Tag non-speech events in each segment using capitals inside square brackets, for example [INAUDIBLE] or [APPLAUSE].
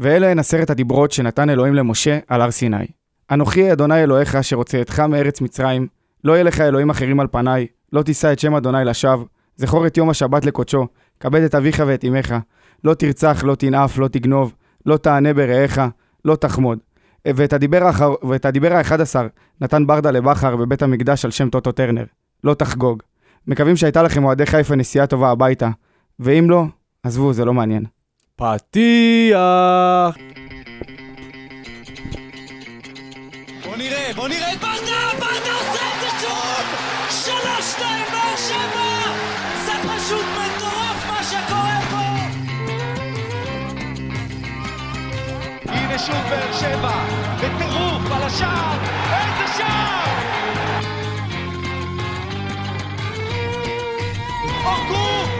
ואלה הן עשרת הדיברות שנתן אלוהים למשה על הר סיני. אנוכי אדוני אלוהיך אשר הוצאתך מארץ מצרים, לא יהיה לך אלוהים אחרים על פניי, לא תישא את שם אדוני לשווא, זכור את יום השבת לקודשו, כבד את אביך ואת אמך, לא תרצח, לא תנאף, לא תגנוב, לא תענה ברעך, לא תחמוד. ואת הדיבר, האחר, ואת הדיבר האחד עשר נתן ברדה לבכר בבית המקדש על שם טוטו טרנר. לא תחגוג. מקווים שהייתה לכם אוהדי חיפה נסיעה טובה הביתה. ואם לא, עזבו, זה לא מעניין. פתיח! בוא נראה, בוא נראה את ברדה! ברדה עושה את זה שוב! שלוש, שתיים, באר שבע! זה פשוט מטורף מה שקורה פה! הנה שוב באר שבע, בטירוף על השער, איזה שער! אורגו,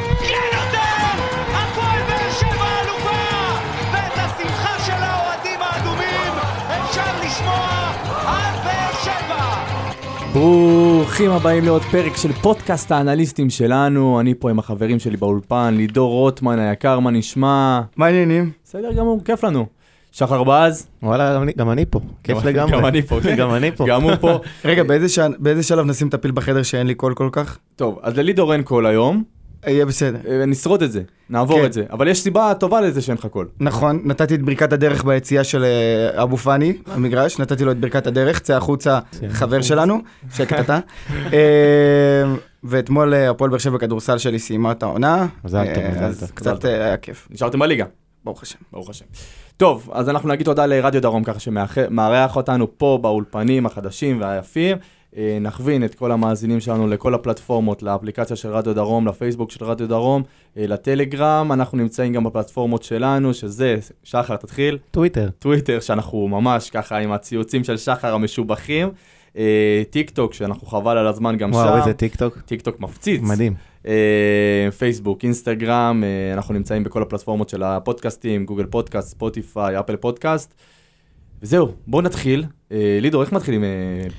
ברוכים הבאים לעוד פרק של פודקאסט האנליסטים שלנו, אני פה עם החברים שלי באולפן, לידור רוטמן היקר, מה נשמע? מה העניינים? בסדר גמור, כיף לנו. שחר בז, וואלה, גם אני- גם אני פה, כיף לגמרי. גם אני פה, כן. [LAUGHS] גם אני פה. גם הוא פה. רגע, באיזה, שע, באיזה שלב נשים את הפיל בחדר שאין לי קול כל כך? טוב, אז ללידור אין קול היום, יהיה בסדר. אה, נשרוד את זה, נעבור כן. את זה, אבל יש סיבה טובה לזה שאין לך קול. נכון, נתתי את ברכת הדרך ביציאה של אה, אבו פאני, המגרש, נתתי לו את ברכת הדרך, צא החוצה, חבר שלנו, שקט אתה. [LAUGHS] אה, ואתמול הפועל באר שבע בכדורסל שלי סיימה את העונה. מזל טוב, מזל אז טוב. קצת היה כיף, נשארתם בליגה, ברוך השם. ברוך השם. טוב, אז אנחנו נגיד תודה לרדיו דרום ככה שמארח אותנו פה באולפנים החדשים והיפים. אה, נכוון את כל המאזינים שלנו לכל הפלטפורמות, לאפליקציה של רדיו דרום, לפייסבוק של רדיו דרום, אה, לטלגרם, אנחנו נמצאים גם בפלטפורמות שלנו, שזה, שחר תתחיל, טוויטר. טוויטר, שאנחנו ממש ככה עם הציוצים של שחר המשובחים, אה, טיק טוק, שאנחנו חבל על הזמן גם וואו, שם, איזה טיק טוק. טיק טוק מפציץ. מדהים. פייסבוק, אינסטגרם, אנחנו נמצאים בכל הפלטפורמות של הפודקאסטים, גוגל פודקאסט, ספוטיפיי, אפל פודקאסט. וזהו, בואו נתחיל. לידור, איך מתחילים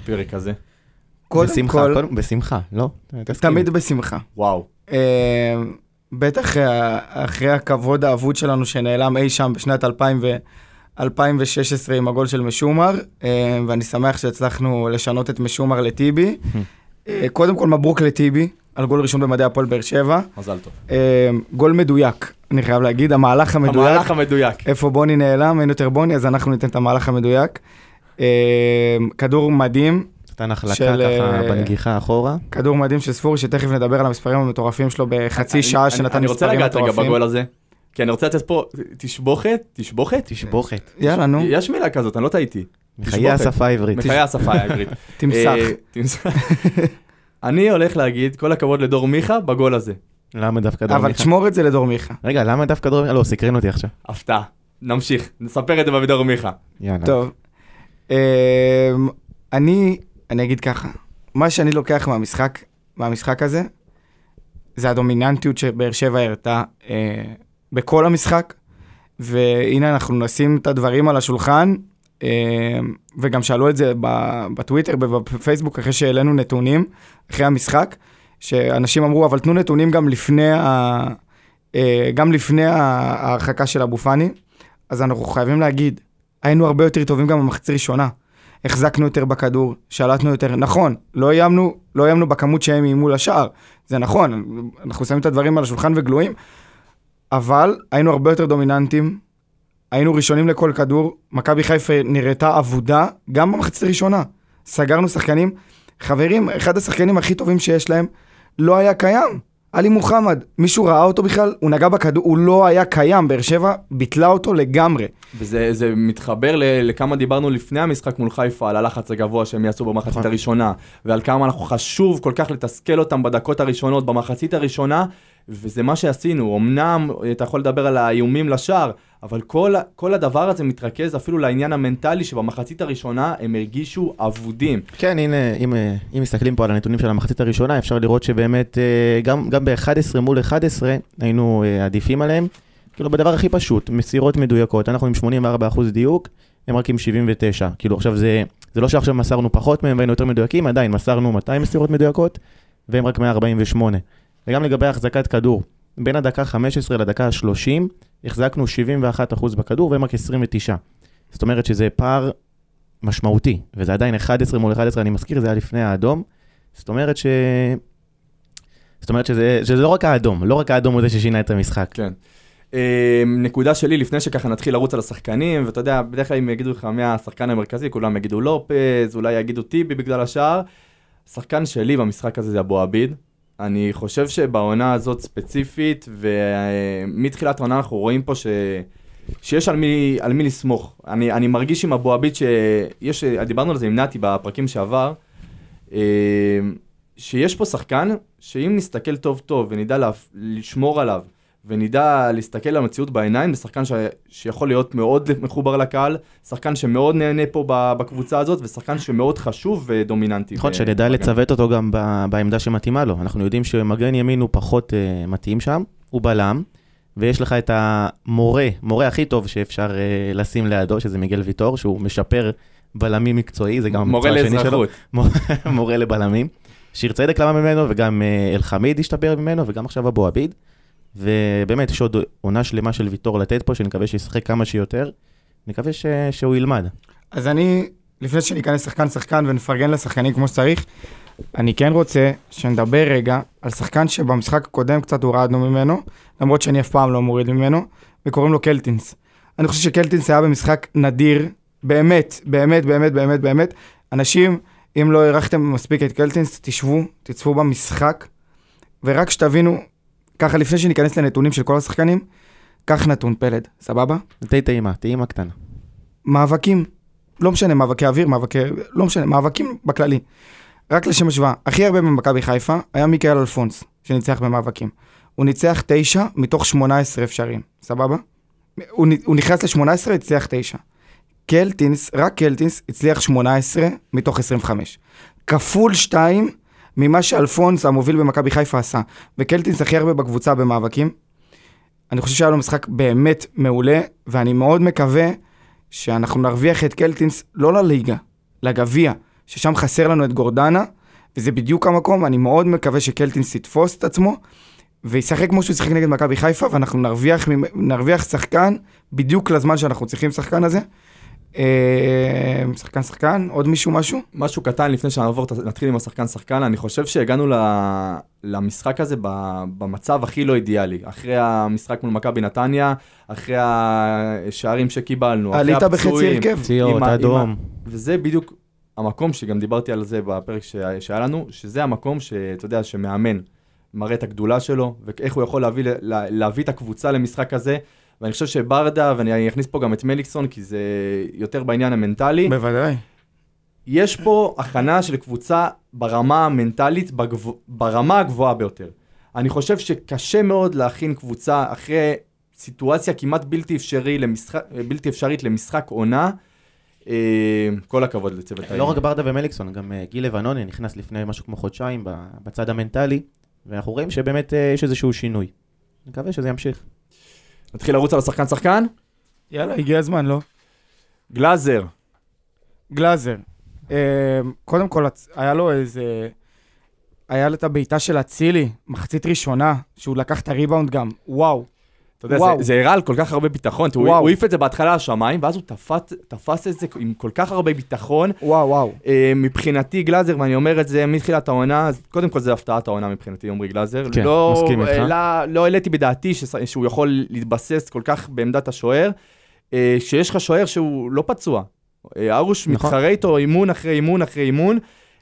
פרק כזה? קודם בשמחה, כל, קודם- בשמחה, לא? תמיד בשמחה. וואו. אה, בטח אחרי הכבוד האבוד שלנו שנעלם אי שם בשנת 2000 ו... 2016 עם הגול של משומר, אה, ואני שמח שהצלחנו לשנות את משומר לטיבי. [LAUGHS] אה, קודם כל מברוק לטיבי, על גול ראשון במדעי הפועל באר שבע. מזל טוב. גול מדויק, אני חייב להגיד, המהלך המדויק. המהלך המדויק. איפה בוני נעלם, אין יותר בוני, אז אנחנו ניתן את המהלך המדויק. כדור מדהים, נתן החלקה של, ככה אה, בנגיחה אחורה. כדור מדהים של ספורי, שתכף נדבר על המספרים המטורפים שלו בחצי אני- שעה אני- שנתן אני רוצה מספרים לגעת רגע מטורפים. בגול הזה, כי אני רוצה לתת פה תשבוכת, תשבוכת? תשבוכת. יאללה, נו, יש מילה כזאת, אני לא טעיתי. מחיי. השפה העברית. מחיי השפה העברית. [LAUGHS] תמסך. אה, תמסך. [LAUGHS] אני הולך להגיד כל הכבוד לדור מיכה בגול הזה. למה דווקא אבל מיכה? תשמור את זה לדור מיכה. רגע, למה דווקא דרום מיכה? לא, סקרן אותי עכשיו. הפתעה. נמשיך, נספר את זה בדור מיכה. יאללה. טוב. אמ, אני, אני אגיד ככה, מה שאני לוקח מהמשחק, מהמשחק הזה, זה הדומיננטיות שבאר שבע הראתה אה, בכל המשחק, והנה אנחנו נשים את הדברים על השולחן, אה, וגם שאלו את זה בטוויטר ובפייסבוק אחרי שהעלינו נתונים, אחרי המשחק, שאנשים אמרו, אבל תנו נתונים גם לפני, ה, אה, גם לפני ההרחקה של אבו פאני, אז אנחנו חייבים להגיד, היינו הרבה יותר טובים גם במחצית ראשונה. החזקנו יותר בכדור, שלטנו יותר, נכון, לא איימנו, לא איימנו בכמות שהם איימו לשער, זה נכון, אנחנו שמים את הדברים על השולחן וגלויים, אבל היינו הרבה יותר דומיננטים, היינו ראשונים לכל כדור, מכבי חיפה נראתה אבודה גם במחצית הראשונה. סגרנו שחקנים, חברים, אחד השחקנים הכי טובים שיש להם לא היה קיים. עלי מוחמד, מישהו ראה אותו בכלל? הוא נגע בכדור, הוא לא היה קיים, באר שבע ביטלה אותו לגמרי. וזה זה מתחבר ל- לכמה דיברנו לפני המשחק מול חיפה, על הלחץ הגבוה שהם יעשו במחצית נכון. הראשונה, ועל כמה אנחנו חשוב כל כך לתסכל אותם בדקות הראשונות, במחצית הראשונה, וזה מה שעשינו. אמנם אתה יכול לדבר על האיומים לשער, אבל כל, כל הדבר הזה מתרכז אפילו לעניין המנטלי, שבמחצית הראשונה הם הרגישו אבודים. כן, הנה, אם, אה, אם מסתכלים פה על הנתונים של המחצית הראשונה, אפשר לראות שבאמת אה, גם, גם ב-11 מול 11 היינו אה, עדיפים עליהם. כאילו, בדבר הכי פשוט, מסירות מדויקות, אנחנו עם 84% דיוק, הם רק עם 79. כאילו, עכשיו זה, זה לא שעכשיו מסרנו פחות מהם והיינו יותר מדויקים, עדיין מסרנו 200 מסירות מדויקות, והם רק 148. וגם לגבי החזקת כדור, בין הדקה 15 לדקה ה-30, החזקנו 71% בכדור והם רק 29. זאת אומרת שזה פער משמעותי, וזה עדיין 11 מול 11, אני מזכיר, זה היה לפני האדום. זאת אומרת ש... זאת אומרת שזה, שזה לא רק האדום, לא רק האדום הוא זה ששינה את המשחק. כן. אה, נקודה שלי, לפני שככה נתחיל לרוץ על השחקנים, ואתה יודע, בדרך כלל אם יגידו לך מי השחקן המרכזי, כולם יגידו לופז, אולי יגידו טיבי בגלל השער. שחקן שלי במשחק הזה זה אבו עביד. אני חושב שבעונה הזאת ספציפית, ומתחילת העונה אנחנו רואים פה ש... שיש על מי, על מי לסמוך. אני, אני מרגיש עם אבו עביד שיש, דיברנו על זה עם נתי בפרקים שעבר, אה, שיש פה שחקן, שאם נסתכל טוב טוב ונדע לשמור עליו, ונדע להסתכל על המציאות בעיניים, זה שחקן ש... שיכול להיות מאוד מחובר לקהל, שחקן שמאוד נהנה פה. בקבוצה הזאת, ושחקן שמאוד חשוב ודומיננטי. נכון, שנדע לצוות אותו גם ב... בעמדה שמתאימה לו. אנחנו יודעים שמגן ימין הוא פחות uh, מתאים שם, הוא בלם, ויש לך את המורה, מורה הכי טוב שאפשר uh, לשים לידו, שזה מיגל ויטור, שהוא משפר בלמים מקצועי, זה גם המקצוע השני שלו. [LAUGHS] מורה לאזרחות. מורה לבלמים. שיר צדק למד ממנו, וגם uh, אלחמיד השתפר ממנו, וגם עכשיו אבו עביד. ובאמת, יש עוד עונה שלמה של ויטור לתת פה, שאני מקווה שישחק כמה שיותר. נקווה ש... שהוא ילמד. אז אני, לפני שניכנס שחקן-שחקן ונפרגן לשחקנים כמו שצריך, אני כן רוצה שנדבר רגע על שחקן שבמשחק הקודם קצת הורדנו ממנו, למרות שאני אף פעם לא מוריד ממנו, וקוראים לו קלטינס. אני חושב שקלטינס היה במשחק נדיר, באמת, באמת, באמת, באמת, באמת. אנשים, אם לא הערכתם מספיק את קלטינס, תשבו, תצפו במשחק, ורק שתבינו ככה, לפני שניכנס לנתונים של כל השחקנים, קח נתון פלד, סבבה? די טעימה, טעימה קטנה. מאבקים, לא משנה, מאבקי אוויר, מאבקי... לא משנה, מאבקים בכללי. רק לשם השוואה, הכי הרבה במכבי חיפה היה מיקאל אלפונס, שניצח במאבקים. הוא ניצח 9 מתוך 18 אפשריים, סבבה? הוא, הוא נכנס ל-18, הצליח 9. קלטינס, רק קלטינס, הצליח 18 מתוך 25. כפול 2 ממה שאלפונס המוביל במכבי חיפה עשה. וקלטינס הכי הרבה בקבוצה במאבקים. אני חושב שהיה לו משחק באמת מעולה, ואני מאוד מקווה שאנחנו נרוויח את קלטינס לא לליגה, לגביע, ששם חסר לנו את גורדנה, וזה בדיוק המקום, אני מאוד מקווה שקלטינס יתפוס את עצמו, וישחק כמו שהוא שיחק נגד מכבי חיפה, ואנחנו נרוויח, נרוויח שחקן בדיוק לזמן שאנחנו צריכים שחקן הזה. אה, שחקן שחקן, עוד מישהו משהו? משהו קטן לפני שנעבור, נתחיל עם השחקן שחקן, אני חושב שהגענו למשחק הזה במצב הכי לא אידיאלי. אחרי המשחק מול מכבי נתניה, אחרי השערים שקיבלנו, אחרי הפצועים. עלית בחצי הרכב. פציעות, אדום. וזה בדיוק המקום שגם דיברתי על זה בפרק שהיה לנו, שזה המקום שאתה יודע, שמאמן מראה את הגדולה שלו, ואיך הוא יכול להביא, להביא את הקבוצה למשחק הזה. ואני חושב שברדה, ואני אכניס פה גם את מליקסון, כי זה יותר בעניין המנטלי. בוודאי. יש פה הכנה של קבוצה ברמה המנטלית, בגב... ברמה הגבוהה ביותר. אני חושב שקשה מאוד להכין קבוצה אחרי סיטואציה כמעט בלתי, אפשרי למשחק, בלתי אפשרית למשחק עונה. אה, כל הכבוד לצוות העניין. לא רק ברדה ומליקסון, גם אה, גיל לבנוני נכנס לפני משהו כמו חודשיים בצד המנטלי, ואנחנו רואים שבאמת אה, יש איזשהו שינוי. מקווה שזה ימשיך. נתחיל לרוץ על השחקן שחקן? יאללה, הגיע הזמן, לא? גלאזר. גלאזר. אה, קודם כל, היה לו איזה... היה לו את הבעיטה של אצילי, מחצית ראשונה, שהוא לקח את הריבאונד גם, וואו. אתה יודע, זה, זה הראה על כל כך הרבה ביטחון, הוא העיף את זה בהתחלה לשמיים, ואז הוא תפס, תפס את זה עם כל כך הרבה ביטחון. וואו, וואו. אה, מבחינתי גלאזר, ואני אומר את זה מתחילת העונה, קודם כל זה הפתעת העונה מבחינתי, עמרי גלאזר. כן, לא, מסכים איתך. לא, לא העליתי בדעתי ש, שהוא יכול להתבסס כל כך בעמדת השוער, אה, שיש לך שוער שהוא לא פצוע. אה, ארוש נכון. מתחרה איתו אימון אחרי אימון אחרי אימון.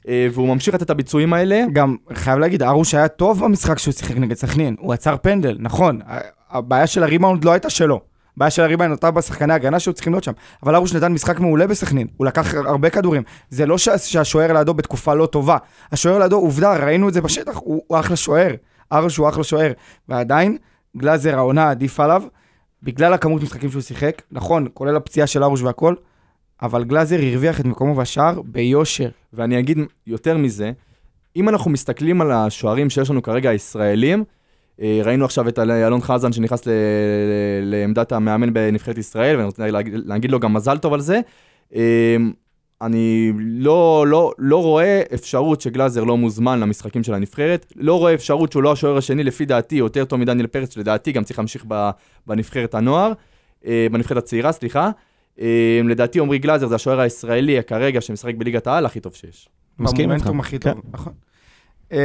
אה, והוא ממשיך לתת את הביצועים האלה. גם, חייב להגיד, ארוש היה טוב במשחק שהוא שיחק נגד סכנין, הוא עצר פנדל, נכון, הבעיה של הריבאונד לא הייתה שלו. הבעיה של הריבאונד הייתה בשחקני הגנה שהיו צריכים להיות שם. אבל ארוש נתן משחק מעולה בסכנין, הוא לקח הרבה כדורים. זה לא שהשוער לידו בתקופה לא טובה. השוער לידו, עובדה, ראינו את זה בשטח, הוא, הוא אחלה שוער. ארוש הוא אחלה שוער. ועדיין, גלאזר העונה עדיף עליו, בגלל הכמות משחקים שהוא שיחק, נכון, כולל הפציעה של ארוש והכל, אבל גלאזר הרוויח את מקומו בשער ביושר. ואני אגיד יותר מזה, אם אנחנו מסתכלים על השוערים שיש לנו כרגע, הישראלים, ראינו עכשיו את אלון חזן שנכנס ל- לעמדת המאמן בנבחרת ישראל, ואני רוצה להגיד, להגיד לו גם מזל טוב על זה. אה, אני לא, לא, לא רואה אפשרות שגלאזר לא מוזמן למשחקים של הנבחרת, לא רואה אפשרות שהוא לא השוער השני, לפי דעתי, יותר טוב מדניאל פרץ, שלדעתי גם צריך להמשיך בנבחרת הנוער, אה, בנבחרת הצעירה, סליחה. אה, לדעתי עמרי גלאזר זה השוער הישראלי כרגע שמשחק בליגת העל הכי טוב שיש. מסכים איתך. במומנטום הכי כן. טוב, נכון. אה,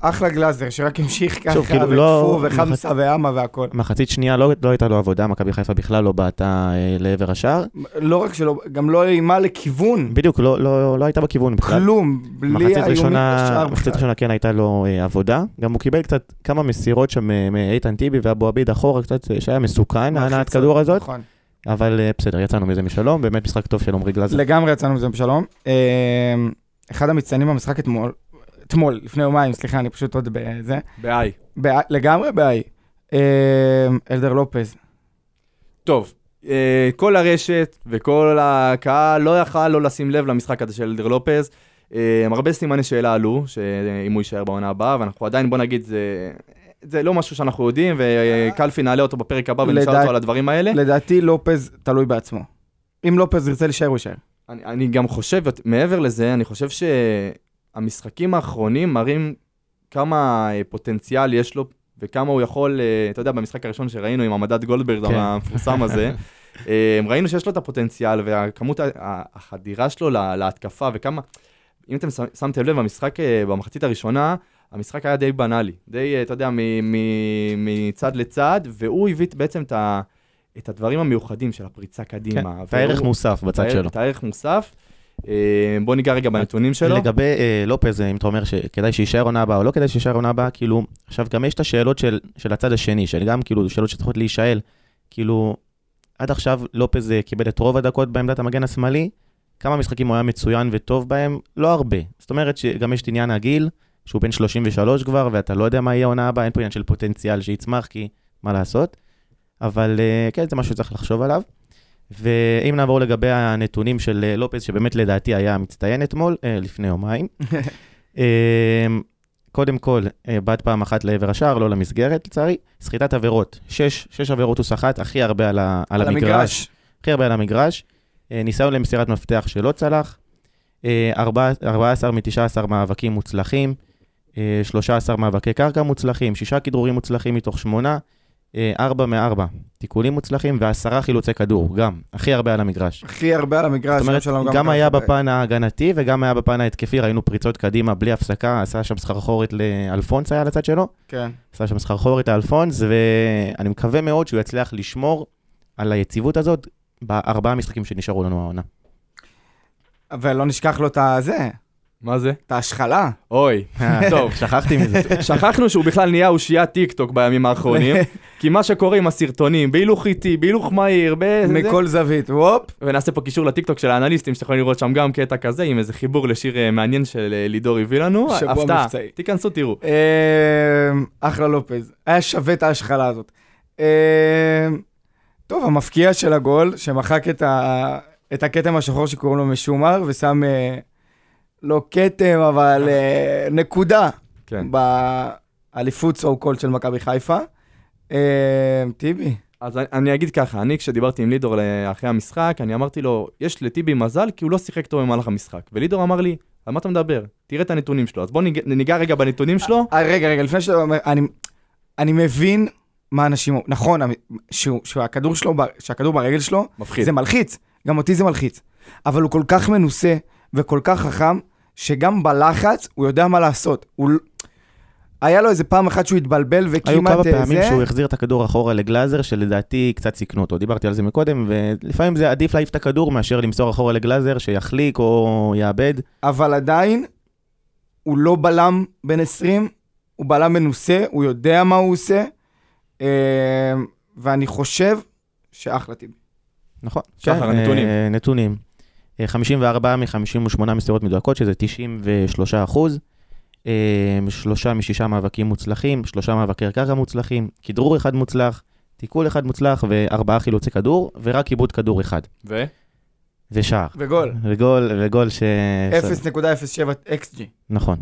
אחלה גלאזר, שרק ימשיך ככה, כאילו, לא- וטפו וחמסה ואמה והכל. מחצית שנייה לא, לא הייתה לו עבודה, מכבי חיפה בכלל לא בעטה אה, לעבר השער. לא רק שלא, גם לא אימה לכיוון, בדיוק, לא, לא, לא הייתה בכיוון בכלל. כלום, בלי ראשונה, בשער מחצית. ראשונה כן הייתה לו אה, עבודה. גם הוא קיבל קצת כמה מסירות שם מאיתן טיבי ואבו עביד אחורה, קצת שהיה מסוכן, ההנעת מלחיצות, כדור הזאת. נכון. אבל אה, בסדר, יצאנו מזה משלום, באמת משחק טוב של עמרי גלאזר. לגמרי יצאנו מזה בשלום. אה, אחד המצטיינים במשחק אתמול, אתמול, לפני יומיים, סליחה, אני פשוט עוד בזה. ב-I. ב- לגמרי בעי. אה, אלדר לופז. טוב, אה, כל הרשת וכל הקהל לא יכל לא לשים לב למשחק הזה של אלדר לופז. אה, הרבה סימני שאלה עלו, שאם הוא יישאר בעונה הבאה, ואנחנו עדיין, בוא נגיד, זה, זה לא משהו שאנחנו יודעים, וקלפי נעלה אותו בפרק הבא ונשאל לדעת- אותו על הדברים האלה. לדעתי לופז תלוי בעצמו. אם לופז ירצה להישאר, הוא יישאר. אני, אני גם חושב, מעבר לזה, אני חושב שהמשחקים האחרונים מראים כמה אה, פוטנציאל יש לו, וכמה הוא יכול, אה, אתה יודע, במשחק הראשון שראינו עם המדד גולדברג כן. המפורסם הזה, [LAUGHS] אה, ראינו שיש לו את הפוטנציאל, והכמות, החדירה שלו לה- להתקפה, וכמה, אם אתם שמתם לב, במשחק, אה, במחצית הראשונה, המשחק היה די בנאלי, די, אתה יודע, מצד לצד, והוא הביא בעצם את ה... את הדברים המיוחדים של הפריצה כן, קדימה. את הערך מוסף בצד שלו. את הערך מוסף. אה, בוא ניגע רגע בנתונים שלו. לגבי אה, לופז, אם אתה אומר שכדאי שיישאר עונה הבאה או לא כדאי שיישאר עונה הבאה, כאילו, עכשיו גם יש את השאלות של, של הצד השני, של גם כאילו שאלות שצריכות להישאל, כאילו, עד עכשיו לופז אה, קיבל את רוב הדקות בעמדת המגן השמאלי, כמה משחקים הוא היה מצוין וטוב בהם? לא הרבה. זאת אומרת שגם יש את עניין הגיל, שהוא בן 33 כבר, ואתה לא יודע מה יהיה העונה הבאה, אין פה עניין של פוטנציאל שיצמח, כי מה לעשות. אבל אה, כן, זה משהו שצריך לחשוב עליו. ואם נעבור לגבי הנתונים של אה, לופז, שבאמת לדעתי היה מצטיין אתמול, אה, לפני יומיים. [LAUGHS] אה, קודם כל, אה, בעט פעם אחת לעבר השער, לא למסגרת, לצערי. סחיטת עבירות, שש, שש עבירות הוא סחט, הכי הרבה על, ה, על, על המגרש. המגרש. הכי הרבה על המגרש. ניסיון למסירת מפתח שלא צלח. אה, ארבע- 14 מ-19 מאבקים מוצלחים. אה, 13 מאבקי קרקע מוצלחים, שישה כדרורים מוצלחים מתוך שמונה. אה, ארבע מארבע תיקולים מוצלחים ועשרה חילוצי כדור, גם, הכי הרבה על המגרש. הכי הרבה על המגרש. זאת אומרת, גם היה בפן ההגנתי וגם היה בפן ההתקפי, ראינו פריצות קדימה בלי הפסקה, עשה שם סחרחורת לאלפונס היה לצד שלו, כן. עשה שם סחרחורת לאלפונס, ואני מקווה מאוד שהוא יצליח לשמור על היציבות הזאת בארבעה משחקים שנשארו לנו העונה. ולא נשכח לו את הזה, מה זה? את ההשחלה. אוי, טוב. [LAUGHS] שכחתי מזה. שכחנו שהוא בכלל נהיה אושיית טיק טוק בימים האחרונים, [LAUGHS] כי מה שקורה עם הסרטונים, בהילוך איטי, בהילוך מהיר, בזה, מכל זווית, וופ. ונעשה פה קישור לטיק טוק של האנליסטים, שאתם יכולים לראות שם גם קטע כזה, עם איזה חיבור לשיר אה, מעניין של אה, לידור הביא לנו. שבוע הפתעה. מבצעי. תיכנסו, תראו. אה, אחלה לופז. היה שווה את ההשחלה הזאת. טוב, המפקיע של הגול, שמחק את, הכתם השחור שקוראים לו משומר, ושם לא כתם, אבל אה, נקודה כן. באליפות סו קול של מכבי חיפה. אה, טיבי, אז אני- אגיד ככה, אני כשדיברתי עם לידור אה, אחרי המשחק, אני אמרתי לו, יש לטיבי מזל כי הוא לא שיחק טוב במהלך המשחק. ולידור אמר לי, על מה אתה מדבר? תראה את הנתונים שלו. אז בואו ניגע רגע בנתונים שלו. רגע, רגע, לפני שאתה אומר, אני, אני מבין מה אנשים, נכון, שהכדור שלו, שהכדור ברגל שלו, מפחיד. זה מלחיץ, גם אותי זה מלחיץ. אבל הוא כל כך מנוסה וכל כך חכם, שגם בלחץ הוא יודע מה לעשות. הוא... היה לו איזה פעם אחת שהוא התבלבל היו וכמעט כמה אה, פעמים זה, שהוא החזיר את הכדור אחורה לגלאזר, שלדעתי קצת סיכנו אותו. דיברתי על זה מקודם, ולפעמים זה עדיף להעיף את הכדור מאשר למסור אחורה לגלאזר, שיחליק או יאבד. אבל עדיין הוא לא בלם בן 20, הוא בלם מנוסה, הוא יודע מה הוא עושה, אה, ואני חושב שאחלה טיבי. נכון. שחר, כן, הנתונים. אה, נתונים. אה, 54 מ-58 מסירות מדויקות, שזה 93 אחוז. אה, שלושה משישה מאבקים מוצלחים, שלושה מאבקי קרקע מוצלחים, כדרור אחד מוצלח, תיקול אחד מוצלח וארבעה חילוצי כדור, ורק עיבוד כדור אחד. ו? ושער. וגול. וגול, וגול ש... 0.07 XG. נכון.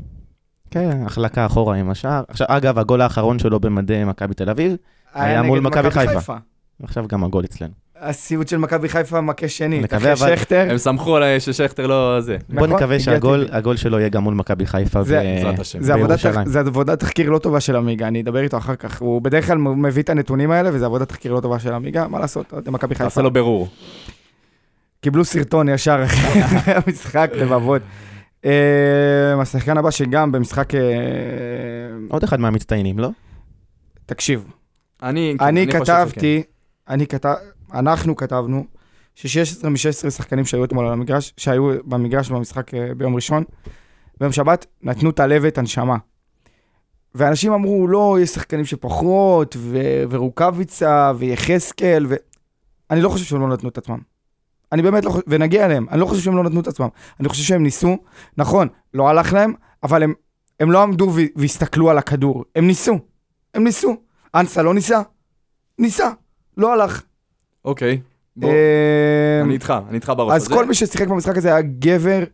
כן, החלקה אחורה עם השער. עכשיו, אגב, הגול האחרון שלו במדי מכבי תל אביב, היה נגד מול מכבי חיפה. עכשיו גם הגול אצלנו. הסיוט של מכבי חיפה מכה שני. אחרי אבל- שכטר. הם סמכו עליי ששכטר לא זה. בוא נכון, נקווה שהגול שלו יהיה גם מול מכבי חיפה זה-. זה בירושלים. זה עבודת תחקיר לא טובה של עמיגה, אני אדבר איתו אחר כך. הוא בדרך כלל מביא את הנתונים האלה, וזה עבודת תחקיר לא טובה של עמיגה, מה לעשות, אוהדי מכבי חיפה. תעשה לו בירור. קיבלו סרטון ישר אחרי [LAUGHS] המשחק, לבבות. אה, השחקן הבא שגם במשחק... אה, עוד אחד מהמצטיינים, לא? תקשיב, אני כתבתי, אני כתב, אנחנו כתבנו, ש-16 מ-16 שחקנים שהיו אתמול על המגרש, שהיו במגרש במשחק אה, ביום ראשון, ביום שבת, נתנו את הלב ואת הנשמה. ואנשים אמרו, לא, יש שחקנים שפחות, ו- ורוקאביצה, ויחזקאל, ו... אני לא חושב שהם לא נתנו את עצמם. אני באמת לא חושב, ונגיע אליהם, אני לא חושב שהם לא נתנו את עצמם. אני חושב שהם ניסו, נכון, לא הלך להם, אבל הם, הם לא עמדו והסתכלו על הכדור, הם ניסו, הם ניסו. אנסה לא ניסה? ניסה, לא הלך. אוקיי. בוא, אה, אני איתך, אני איתך בראש אז. כל מי ששיחק במשחק הזה היה גבר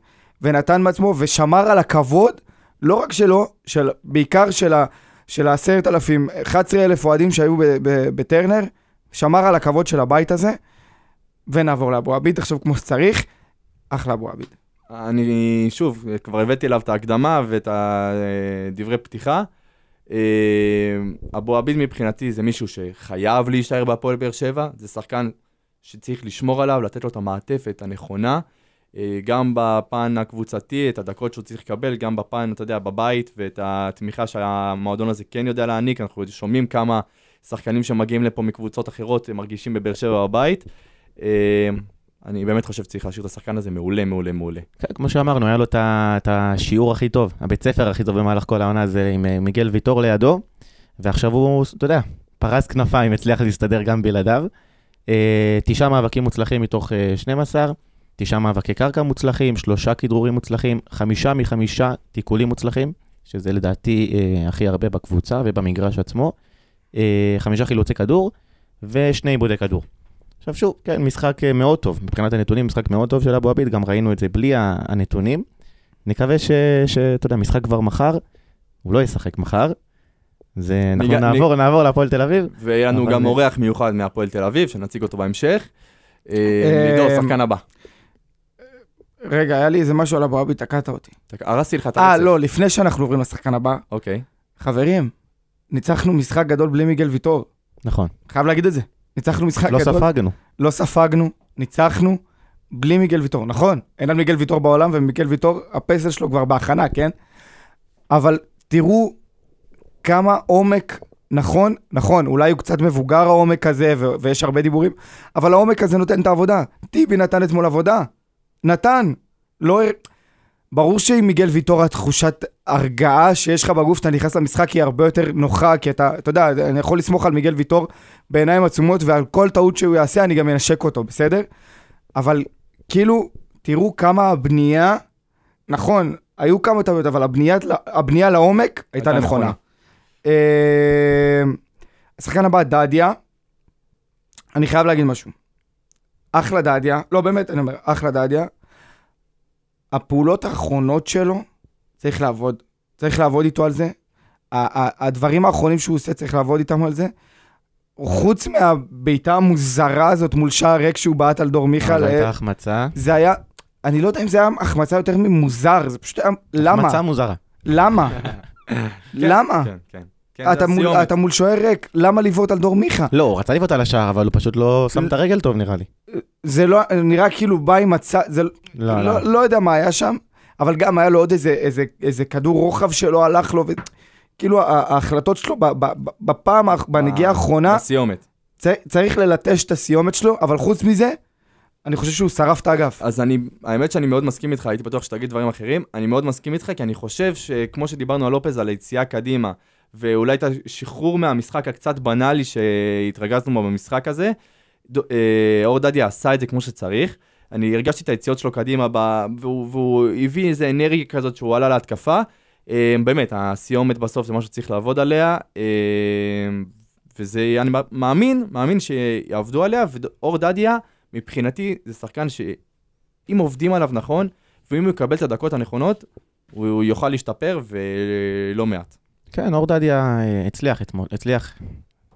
ונתן מעצמו ושמר על הכבוד, לא רק שלו, של, בעיקר של, ה, של העשרת אלפים, 11 אלף אוהדים שהיו בטרנר, שמר על הכבוד של הבית הזה, ונעבור לאבו עביד עכשיו כמו שצריך, אחלה אבו עביד. אני, שוב, כבר הבאתי אליו את ההקדמה ואת הדברי פתיחה. אה, אבו עביד מבחינתי זה מישהו שחייב להישאר בהפועל באר שבע, זה שחקן שצריך לשמור עליו, לתת לו את המעטפת הנכונה, אה, גם בפן הקבוצתי, את הדקות שהוא צריך לקבל, גם בפן, אתה יודע, בבית, ואת התמיכה שהמועדון הזה כן יודע להעניק, אנחנו שומעים כמה שחקנים שמגיעים לפה מקבוצות אחרות, מרגישים בבאר שבע בבית. אה, אני באמת חושב שצריך להשאיר את השחקן הזה מעולה, מעולה, מעולה. כן, כמו שאמרנו, היה לו את השיעור הכי טוב, הבית ספר הכי טוב במהלך כל העונה הזה עם אה, מיגל ויטור לידו, ועכשיו הוא, אתה יודע, פרס כנפיים, הצליח להסתדר גם בלעדיו. אה, תשעה מאבקים מוצלחים מתוך אה, 12, תשעה מאבקי קרקע מוצלחים, שלושה כדרורים מוצלחים, חמישה מחמישה תיקולים מוצלחים, שזה לדעתי אה, הכי הרבה בקבוצה ובמגרש עצמו, אה, חמישה חילוצי כדור ושני עיבודי כדור. עכשיו שוב, כן, משחק אה, מאוד טוב, מבחינת הנתונים, משחק מאוד טוב של אבו עביד, גם ראינו את זה בלי הנתונים. נקווה ש- שאתה יודע, משחק כבר מחר, הוא לא ישחק מחר. זה, אנחנו ניגע- נעבור, נעבור להפועל תל אביב. ויהיה לנו גם אורח מיוחד מהפועל תל אביב, שנציג אותו בהמשך. אה, אה, לידור, שחקן הבא. רגע, היה לי איזה משהו על אבו עביד, תקעת אותי. תק- הרסתי לך את אה, הרצף. לא, לפני שאנחנו עוברים לשחקן הבא, אוקיי. חברים, ניצחנו משחק גדול בלי מיגל ויטור. נכון, חייב להגיד את זה. ניצחנו משחק לא גדול. ספגנו. לא ספגנו, ניצחנו, בלי מיגל ויטור. נכון, אין על מיגל ויטור בעולם, ומיגל ויטור, הפסל שלו כבר בהכנה, כן? אבל תראו כמה עומק, נכון, נכון, אולי הוא קצת מבוגר העומק הזה, ו- ויש הרבה דיבורים, אבל העומק הזה נותן את העבודה. טיבי נתן אתמול עבודה. נתן. לא... ברור שעם מיגל ויטור התחושת הרגעה שיש לך בגוף שאתה נכנס למשחק היא הרבה יותר נוחה, כי אתה, אתה יודע, אני יכול לסמוך על מיגל ויטור בעיניים עצומות, ועל כל טעות שהוא יעשה אני גם אנשק אותו, בסדר? אבל כאילו, תראו כמה הבנייה, נכון, היו כמה טעויות, אבל הבנייה, הבנייה לעומק הייתה הייתה נכונה. נכונה. אה, השחקן הבא, דדיה, אני חייב להגיד משהו. אחלה דדיה, לא באמת, אני אומר, אחלה דדיה. הפעולות האחרונות שלו, צריך לעבוד. צריך לעבוד איתו על זה. הדברים האחרונים שהוא עושה, צריך לעבוד איתם על זה. חוץ מהבעיטה המוזרה הזאת מול שער ריק שהוא בעט על דור מיכל, זו הייתה אה, החמצה. זה היה, אני לא יודע אם זה היה החמצה יותר ממוזר, זה פשוט היה, למה? החמצה מוזרה. למה? [LAUGHS] למה? כן, כן. כן, אתה מול- הסיומת. אתה מול שוער ריק, למה לבעוט על דור מיכה? לא, הוא רצה לבעוט על השער, אבל הוא פשוט לא שם את הרגל טוב נראה לי. זה לא, נראה כאילו בא עם הצד, זה לא, לא, לא. לא יודע מה היה שם, אבל גם היה לו עוד איזה, איזה, איזה כדור רוחב שלא הלך לו, וכאילו ה- ההחלטות שלו בפעם, בנגיעה האחרונה, בסיומת. צריך ללטש את הסיומת שלו, אבל חוץ מזה, אני חושב שהוא שרף את האגף. אז אני, האמת שאני מאוד מסכים איתך, הייתי בטוח שתגיד דברים אחרים. אני מאוד מסכים איתך, כי אני חושב שכמו שדיברנו על לופז, על היציאה קדימה, ואולי את השחרור מהמשחק הקצת בנאלי שהתרגזנו בו במשחק הזה, אה, אור דדיה עשה את זה כמו שצריך. אני הרגשתי את היציאות שלו קדימה, ב, והוא, והוא הביא איזה אנרגיה כזאת שהוא עלה להתקפה. אה, באמת, הסיומת בסוף זה משהו שצריך לעבוד עליה, אה, וזה, אני מאמין, מאמין שיעבדו עליה, ואור דדיה, מבחינתי זה שחקן שאם עובדים עליו נכון, ואם הוא יקבל את הדקות הנכונות, הוא יוכל להשתפר ולא מעט. כן, אור דדיה אה, הצליח אתמול, הצליח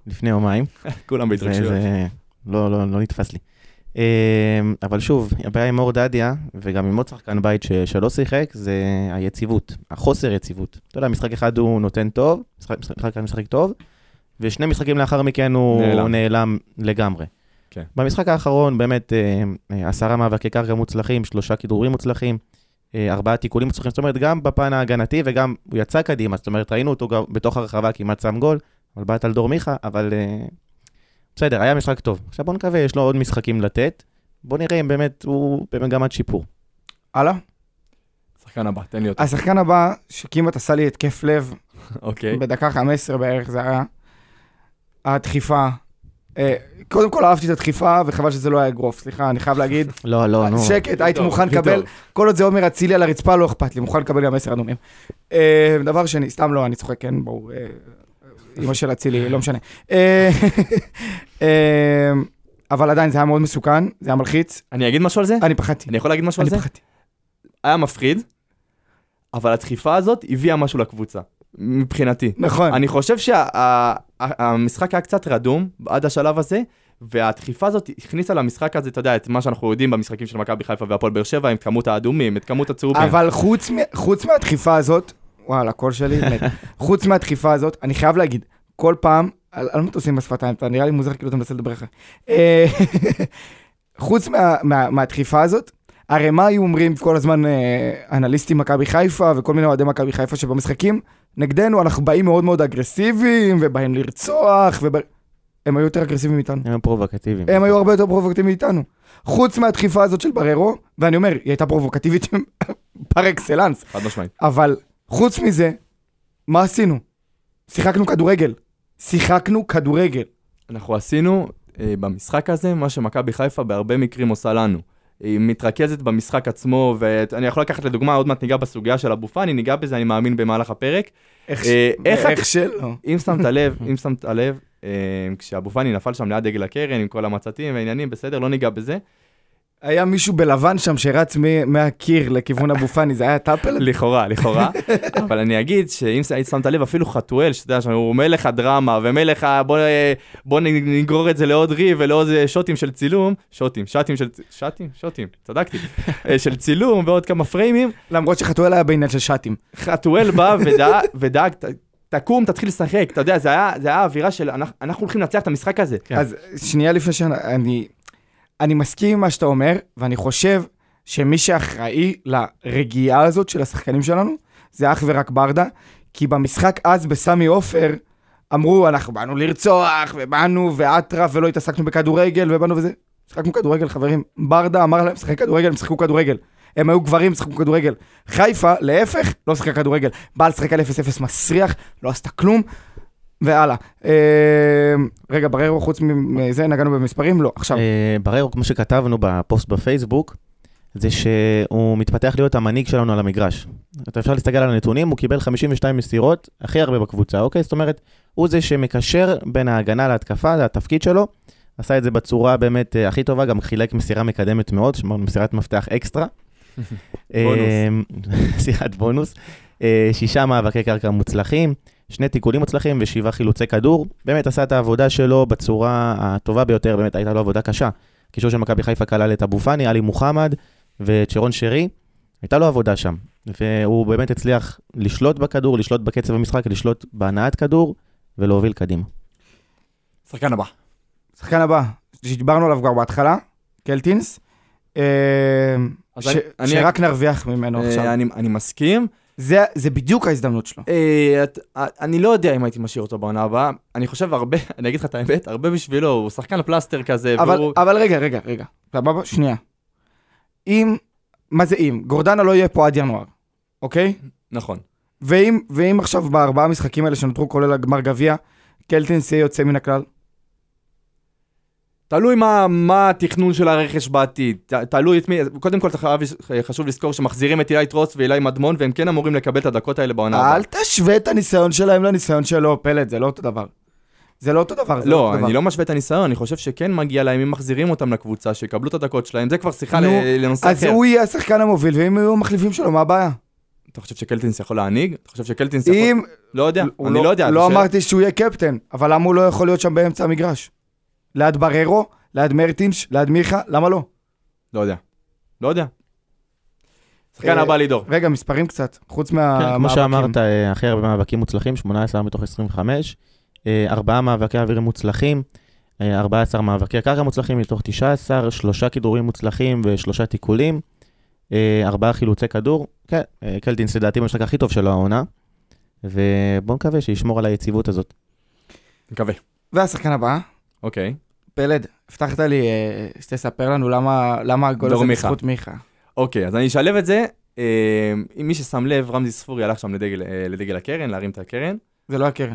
לפני יומיים. [LAUGHS] כולם בהתרגשויות. זה- לא, לא, לא נתפס לי. אה, אבל שוב, הבעיה עם אור דדיה, וגם עם עוד שחקן בית ש, שלא שיחק, זה היציבות, החוסר יציבות. אתה יודע, משחק אחד הוא נותן טוב, משחק, משחק אחד משחק טוב, ושני משחקים לאחר מכן הוא נעלם. נעלם, לגמרי. כן. במשחק האחרון, באמת, אה, אה, עשרה מאבקי קרקע מוצלחים, שלושה כדרורים מוצלחים, ארבעה תיקולים מוצלחים, זאת אומרת, גם בפן ההגנתי וגם הוא יצא קדימה, זאת אומרת, ראינו אותו גם בתוך הרחבה, כמעט שם גול, אבל בעט על דור מיכה, אבל אה, בסדר, היה משחק טוב. עכשיו בוא נקווה, יש לו עוד משחקים לתת. בוא נראה אם באמת הוא במגמת שיפור. הלאה. שחקן הבא, תן לי אותו. השחקן הבא, שכמעט עשה לי התקף לב, [LAUGHS] אוקיי. בדקה 15 בערך זה היה, הדחיפה. אה, קודם כל אהבתי את הדחיפה, וחבל שזה לא היה אגרוף, סליחה, אני חייב להגיד. [LAUGHS] לא, לא, נו. שקט, הייתי מוכן לקבל. כל עוד זה עומר אצילי על הרצפה, לא אכפת לי, מוכן לקבל גם עשר אדומים. אה, דבר שני, סתם לא, אני צוחק, כן, ברור. אה, אמא של אצילי, לא משנה. [LAUGHS] אבל עדיין, זה היה מאוד מסוכן, זה היה מלחיץ. אני אגיד משהו על זה? אני פחדתי, אני יכול להגיד משהו על אני זה? פחדתי. היה מפחיד, אבל הדחיפה הזאת הביאה משהו לקבוצה, מבחינתי. נכון. אני חושב שהמשחק היה קצת רדום עד השלב הזה, והדחיפה הזאת הכניסה למשחק הזה, אתה יודע, את מה שאנחנו יודעים במשחקים של מכבי חיפה והפועל באר שבע, עם כמות האדומים, את כמות הצהובים. אבל חוץ, מ- חוץ מהדחיפה הזאת, וואלה, הקול שלי מת. [LAUGHS] חוץ מהדחיפה הזאת, אני חייב להגיד, כל פעם, על על עושים בשפתיים? אתה נראה לי מוזר כאילו אתה מנסה לדבר אחרי. אה, [LAUGHS] חוץ מה, מה, מהדחיפה הזאת, הרי מה היו אומרים כל הזמן אה, אנליסטים מכבי חיפה וכל מיני אוהדי מכבי חיפה שבמשחקים נגדנו אנחנו באים מאוד מאוד אגרסיביים ובאים לרצוח, ובא... הם היו יותר אגרסיביים מאיתנו. הם פרובוקטיביים. הם היו הרבה יותר פרובוקטיביים מאיתנו. חוץ מהדחיפה הזאת של בררו, ואני אומר, היא הייתה פרובוקטיבית [LAUGHS] פר אקסלנס, חד משמעית. אבל חוץ מזה, מה עשינו? שיחקנו כדורגל. שיחקנו כדורגל. אנחנו עשינו אה, במשחק הזה מה שמכבי חיפה בהרבה מקרים עושה לנו. היא מתרכזת במשחק עצמו, ואני יכול לקחת לדוגמה, עוד מעט ניגע בסוגיה של אבו פאני, ניגע בזה, אני מאמין, במהלך הפרק. איך, אה, איך איך שלא. אם שמת לב, [LAUGHS] אם שמת לב, אה, כשאבו פאני נפל שם ליד דגל הקרן עם כל המצתים והעניינים, בסדר, לא ניגע בזה. היה מישהו בלבן שם שרץ מהקיר לכיוון אבו פאני, זה היה טאפל? לכאורה, לכאורה. [LAUGHS] אבל אני אגיד שאם היית שמת לב, אפילו חתואל, שאתה יודע, שהוא מלך הדרמה ומלך ה... בוא, בוא נגרור את זה לעוד ריב ולעוד אה, שוטים של צילום, שוטים, שטים של... שטים? שוטים, צדקתי. [LAUGHS] אה, של צילום ועוד כמה פריימים. למרות שחתואל היה בעניין של שטים. חתואל בא [LAUGHS] ודאג, תקום, תתחיל לשחק. אתה יודע, זה היה, זה היה האווירה של אנחנו, אנחנו הולכים לנצח את המשחק הזה. כן. אז שנייה לפני שאני... אני מסכים עם מה שאתה אומר, ואני חושב שמי שאחראי לרגיעה הזאת של השחקנים שלנו, זה אך ורק ברדה, כי במשחק אז בסמי עופר, אמרו, אנחנו באנו לרצוח, ובאנו ואטרף, ולא התעסקנו בכדורגל, ובאנו וזה. שיחקנו כדורגל, חברים. ברדה אמר להם, שחק כדורגל, הם שיחקו כדורגל. הם היו גברים, שיחקו כדורגל. חיפה, להפך, לא שיחקה כדורגל. בא לשחק על 0-0 מסריח, לא עשתה כלום, והלאה. אה, רגע, בררו, חוץ מזה, נגענו במספרים? לא, עכשיו. אה, בררו, כמו שכתבנו בפוסט בפייסבוק, זה שהוא מתפתח להיות המנהיג שלנו על המגרש. אתה אפשר להסתכל על הנתונים, הוא קיבל 52 מסירות, הכי הרבה בקבוצה, אוקיי? זאת אומרת, הוא זה שמקשר בין ההגנה להתקפה, זה התפקיד שלו. עשה את זה בצורה באמת אה, הכי טובה, גם חילק מסירה מקדמת מאוד, שאמרנו מסירת מפתח אקסטרה. [LAUGHS] בונוס. [LAUGHS] מסירת בונוס. שישה מאבקי קרקע מוצלחים, שני תיקולים מוצלחים ושבעה חילוצי כדור. באמת עשה את העבודה שלו בצורה הטובה ביותר, באמת הייתה לו עבודה קשה. קישור של מכבי חיפה כלל את אבו פאני, עלי מוחמד ואת שרון שרי. הייתה לו עבודה שם, והוא באמת הצליח לשלוט בכדור, לשלוט בקצב המשחק, לשלוט בהנעת כדור ולהוביל קדימה. שחקן הבא. שחקן הבא, שדיברנו עליו כבר בהתחלה, קלטינס. אה, ש- אני- אני- שרק נרוויח ממנו אה, עכשיו. אני, אני מסכים. זה זה בדיוק ההזדמנות שלו. אה, את- אה, אני לא יודע אם הייתי משאיר אותו בעונה הבאה. אני חושב הרבה, [LAUGHS] אני אגיד לך את האמת, הרבה בשבילו, הוא שחקן פלסטר כזה, אבל, והוא... אבל רגע, רגע, רגע, סבבה? שנייה. אם, מה זה אם? גורדנה לא יהיה פה עד ינואר, אוקיי? נכון. ואם, ואם עכשיו בארבעה המשחקים האלה שנותרו, כולל הגמר גביע, קלטינס יהיה יוצא מן הכלל? תלוי מה, מה התכנון של הרכש בעתיד, ת, תלוי את מי, קודם כל חייב, חשוב לזכור שמחזירים את אילי טרוס ואילי מדמון, והם כן אמורים לקבל את הדקות האלה בעונה הבאה. אל תשווה את הניסיון שלהם לניסיון שלו, פלט, זה לא אותו דבר. זה לא אותו דבר, זה לא, אותו דבר. אני לא משווה את הניסיון, אני חושב שכן מגיע להם, אם מחזירים אותם לקבוצה, שיקבלו את הדקות שלהם, זה כבר שיחה נו, לנושא אז אחר. הוא יהיה השחקן המוביל, ואם יהיו המחליפים שלו, מה הבעיה? אתה חושב שקלטינס יכול להנהיג? אתה חושב שקלטינס יכול... אם... לא יודע, אני לא יודע. לא שאלה. אמרתי שהוא יהיה קפטן, אבל למה הוא לא יכול להיות שם באמצע המגרש? ליד בררו, ליד מרטינש, ליד מיכה, למה לא? לא יודע. לא יודע. שחקן אה, הבא לידור. רגע, מספרים קצת, חוץ כן, מהמאבקים. כמו שאמרת, אה, הכי הרבה מאבקים מוצלחים, 18 מתוך 25, אה, ארבעה מאבקי אוויר מוצלחים, אה, 14 מאבקי קרקע מוצלחים מתוך 19, שלושה כידורים מוצלחים ושלושה תיקולים, אה, ארבעה חילוצי כדור. כן, אה, קלטינס לדעתי במשחק הכי טוב שלו העונה, ובואו נקווה שישמור על היציבות הזאת. מקווה. והשחקן הבא, אוקיי. פלד, הבטחת לי אה, שתספר לנו למה למה הגול הזה מיכה. בזכות מיכה. אוקיי, אז אני אשלב את זה. אה, אם מי ששם לב, רמזי ספורי הלך שם לדגל, אה, לדגל הקרן, להרים את הקרן. זה לא הקרן.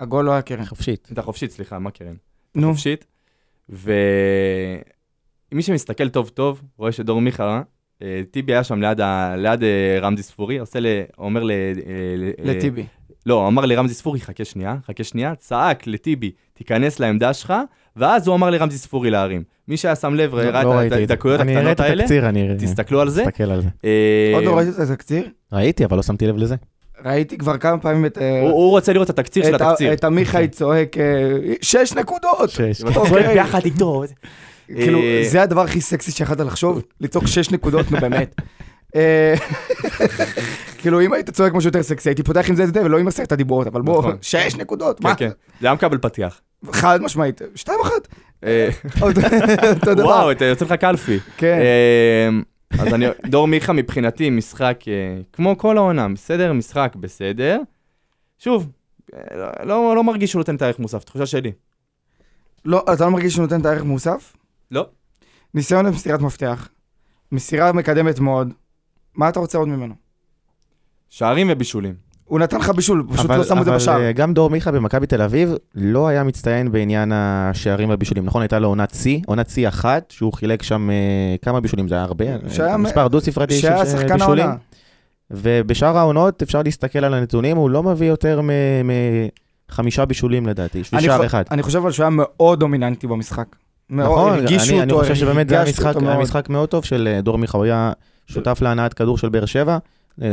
הגול לא הקרן. חופשית. את החופשית, סליחה, מה קרן? נו, חופשית. ומי שמסתכל טוב טוב, רואה שדור מיכה, אה, טיבי היה שם ליד, ה... ליד אה, רמזי ספורי, עושה ל... אומר ל... אה, ל- לטיבי. לא, הוא אמר לרמזי ספורי, חכה שנייה, חכה שנייה, צעק לטיבי, תיכנס לעמדה שלך, ואז הוא אמר לרמזי ספורי להרים. מי שהיה שם לב, לא- ראה לא את ראיתי זה. הדקויות אני אראה הקטנות את האלה, תסתכלו על זה. אסתכל על זה. אה, עוד לא ראית את התקציר? ראיתי, אבל לא שמתי לב לזה. ראיתי כבר כמה פעמים את... אה, הוא רוצה לראות את התקציר של התקציר. את עמיחי [LAUGHS] צועק, אה, שש נקודות! שש. אתה אוקיי. [LAUGHS] צועק ביחד איתו. כאילו, זה הדבר הכי סקסי שיכולת לחשוב, [LAUGHS] לצעוק שש נקודות, נו באמת. כאילו, אם היית צועק משהו יותר סקסי, הייתי פותח עם זה את זה ולא עם עשרת הדיברות, אבל בוא, נכון. שש נקודות, כן, מה? כן. זה היה מקבל פתיח. חד משמעית, שתיים אחת. אה, [LAUGHS] אותו דבר. וואו, אתה יוצא לך קלפי. כן. אה, אז אני, דור מיכה מבחינתי משחק אה, כמו כל העונה, בסדר? משחק בסדר. שוב, אה, לא, לא מרגיש שהוא נותן את הערך מוסף, תחושה שלי. לא, אתה לא מרגיש שהוא נותן את הערך מוסף? לא. ניסיון למסירת מפתח. מסירה מקדמת מאוד. מה אתה רוצה עוד ממנו? שערים ובישולים. הוא נתן לך בישול, פשוט אבל- לא שמו את זה אבל, בשער. אה, גם דור מיכה במכבי תל אביב לא היה מצטיין בעניין השערים והבישולים. נכון, הייתה לו עונת שיא, עונת שיא אחת, שהוא חילק שם אה, כמה בישולים, זה היה הרבה, שהיה אה, מ- מספר דו-ספרתי של שהיה בישולים. העונה. ובשאר העונות אפשר להסתכל על הנתונים, הוא לא מביא יותר מחמישה בישולים לדעתי, אני ושער חו- אחד. אני חושב אבל שהוא היה מאוד דומיננטי במשחק. מאוד, נכון, הרגישו אני, אני אותו, חושב שבאמת זה היה הרגשתי משחק, מאוד. משחק מאוד טוב של דור מיכה, הוא היה שותף להנעת כדור של באר שבע, אני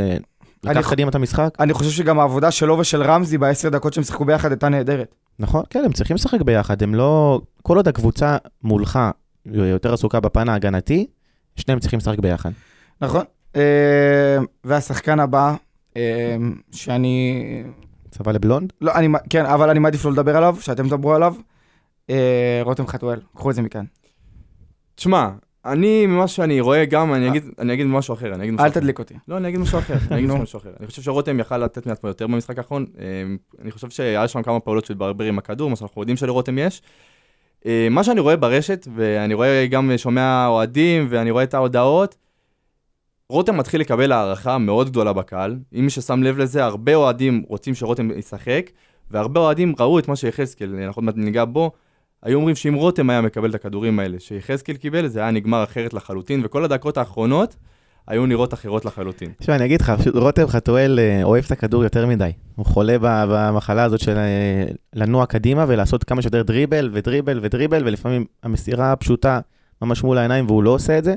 לקח ח- קדימה את המשחק, אני חושב שגם העבודה שלו ושל רמזי בעשר דקות שהם שיחקו ביחד הייתה נהדרת. נכון, כן, הם צריכים לשחק ביחד, הם לא... כל עוד הקבוצה מולך יותר עסוקה בפן ההגנתי, שניהם צריכים לשחק ביחד. נכון. אה, והשחקן הבא, אה, שאני... צבא לבלונד? לא, אני... כן, אבל אני מעדיף לא לדבר עליו, שאתם תדברו עליו. אה, רותם חתואל, קחו את זה מכאן. תשמע, אני, ממה שאני רואה גם, אני אגיד, אני אגיד משהו אחר, אני אגיד משהו אל אחר. תדליק אותי. לא, אני אגיד משהו אחר, אני אגיד. [LAUGHS] משהו אחר. אני חושב שרותם יכל לתת מעצמו יותר במשחק האחרון. אה, אני חושב שהיה שם כמה פעולות של ברבר עם הכדור, מה שאנחנו יודעים שלרותם יש. אה, מה שאני רואה ברשת, ואני רואה גם שומע אוהדים, ואני רואה את ההודעות, רותם מתחיל לקבל הערכה מאוד גדולה בקהל. אם מי ששם לב לזה, הרבה אוהדים רוצים שרותם ישחק, והרבה אוהדים ראו את מה שיחזקאל, אנחנו עוד מעט ניגע בו, היו אומרים שאם רותם היה מקבל את הכדורים האלה שיחזקאל קיבל, זה היה נגמר אחרת לחלוטין, וכל הדקות האחרונות היו נראות אחרות לחלוטין. תשמע, אני אגיד לך, רותם חתואל אה, אוהב את הכדור יותר מדי. הוא חולה במחלה הזאת של אה, לנוע קדימה ולעשות כמה שיותר דריבל ודריבל ודריבל, ולפעמים המסירה הפשוטה ממש מול העיניים והוא לא עושה את זה.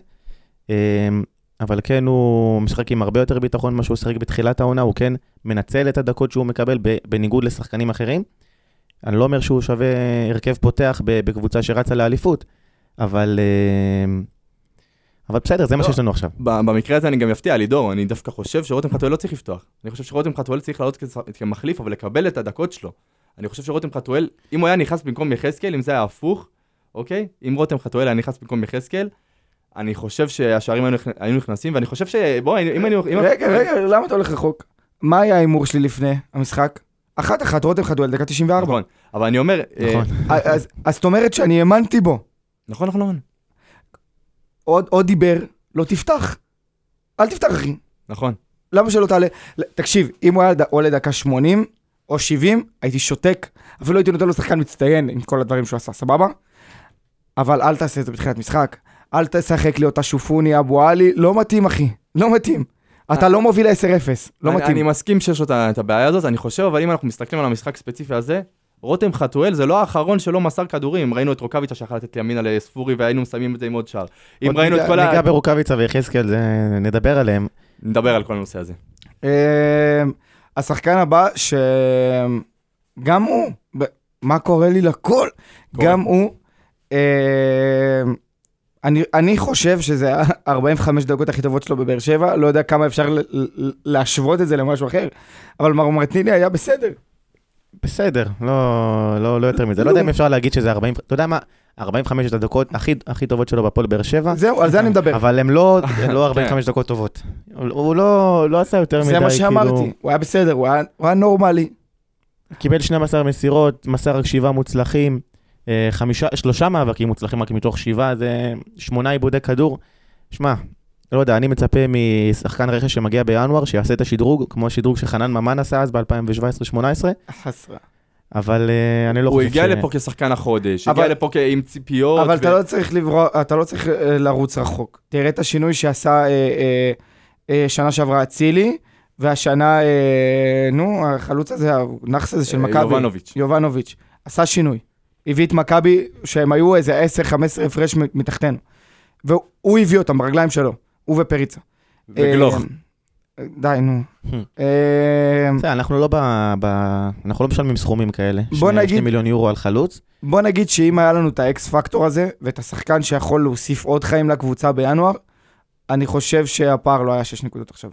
אה, אבל כן, הוא משחק עם הרבה יותר ביטחון ממה שהוא שיחק בתחילת העונה, הוא כן מנצל את הדקות שהוא מקבל בניגוד לשחקנים אחרים. אני לא אומר שהוא שווה הרכב פותח בקבוצה שרצה לאליפות, אבל... אה, אבל בסדר, זה מה לא. שיש לנו עכשיו. במקרה הזה אני גם אפתיע, לידור, אני דווקא חושב שרותם חתואל לא צריך לפתוח. אני חושב שרותם חתואל צריך לעלות כמחליף, אבל לקבל את הדקות שלו. אני חושב שרותם חתואל, אם הוא היה נכנס במקום יחזקאל, אם זה היה הפוך, אוקיי? אם רותם חתואל היה נכנס במקום יחזקאל, אני חושב שהשערים היו נכ- היו נכנסים, ואני חושב ש... בוא, אם אני... אם- רגע, רגע, למה אתה הולך רחוק? מה היה ההימור שלי לפני המשחק? אחת אחת, רותם חתואל, דקה 94. נכון, אבל אני אומר... אה, נכון. אז זאת אומרת שאני האמנתי בו. נכון, נכון, נכון. עוד דיבר, לא תפתח. אל תפתח, אחי. נכון. למה שלא תעלה? תקשיב, אם הוא היה עולה דקה 80 או 70, הייתי שותק. אפילו הייתי נותן לו שחקן מצטיין עם כל הדברים שהוא עשה, סבבה? אבל אל תעשה את זה בתחילת משחק. אל תשחק לי אותה שופוני אבו עלי, לא מתאים, אחי. לא מתאים. אתה לא מוביל 10-0, לא מתאים. אני מסכים שיש לו את הבעיה הזאת, אני חושב, אבל אם אנחנו מסתכלים על המשחק הספציפי הזה, רותם חתואל זה לא האחרון שלא מסר כדורים, ראינו את רוקאביצה שיכול לתת ימינה לספורי והיינו מסיימים את זה עם עוד שער. אם ראינו את כל ה... ניגע ברוקאביצה ויחזקאל, נדבר עליהם. נדבר על כל הנושא הזה. אה, השחקן הבא, שגם הוא, מה קורה לי לכל? גם הוא אה, אני, אני חושב שזה ה-45 דקות הכי טובות שלו בבאר שבע, לא יודע כמה אפשר ל- ל- להשוות את זה למשהו אחר, אבל מר מרטיני היה בסדר. בסדר, לא, לא, לא יותר מזה. לא יודע אם אפשר להגיד שזה 40, אתה יודע מה, 45 הדקות הכי, הכי טובות שלו בפועל באר שבע, זהו, על זה אני מדבר. אבל הם לא, [LAUGHS] לא 45 דקות טובות. הוא- לא, לא עשה יותר מדי, זה מה כאילו, שאמרתי, הוא היה בסדר, הוא היה, הוא היה נורמלי. קיבל 12 מסירות, מסר רק שבעה מוצלחים, חמישה, שלושה מאבקים מוצלחים רק מתוך שבעה, זה שמונה עיבודי כדור. שמע, לא יודע, אני מצפה משחקן רכש שמגיע בינואר, שיעשה את השדרוג, כמו השדרוג שחנן ממן עשה אז ב-2017-2018, חסרה. אבל אה, אני לא הוא חושב הגיע לפה כשחקן החודש, אבל- הגיע לפה כ- עם ציפיות. אבל ו- אתה לא צריך לברוא, אתה לא צריך אה, לרוץ רחוק. תראה את השינוי שעשה אה, אה, אה, שנה שעברה אצילי, והשנה, אה, נו, החלוץ הזה, הנאחס הזה של אה, מכבי. יובנוביץ'. יובנוביץ'. עשה שינוי. הביא את מכבי, שהם היו איזה 10-15 הפרש מ- מתחתנו. והוא הביא אותם ברגליים שלו, הוא ופריצה. וגלוך. אה, די, נו. [LAUGHS] בסדר, אנחנו לא. אנחנו לא משלמים סכומים כאלה. בוא נגיד- שני מיליון יורו על חלוץ. בוא נגיד שאם היה לנו את האקס פקטור הזה, ואת השחקן שיכול להוסיף עוד חיים לקבוצה בינואר, אני חושב שהפער לא היה 6 נקודות עכשיו.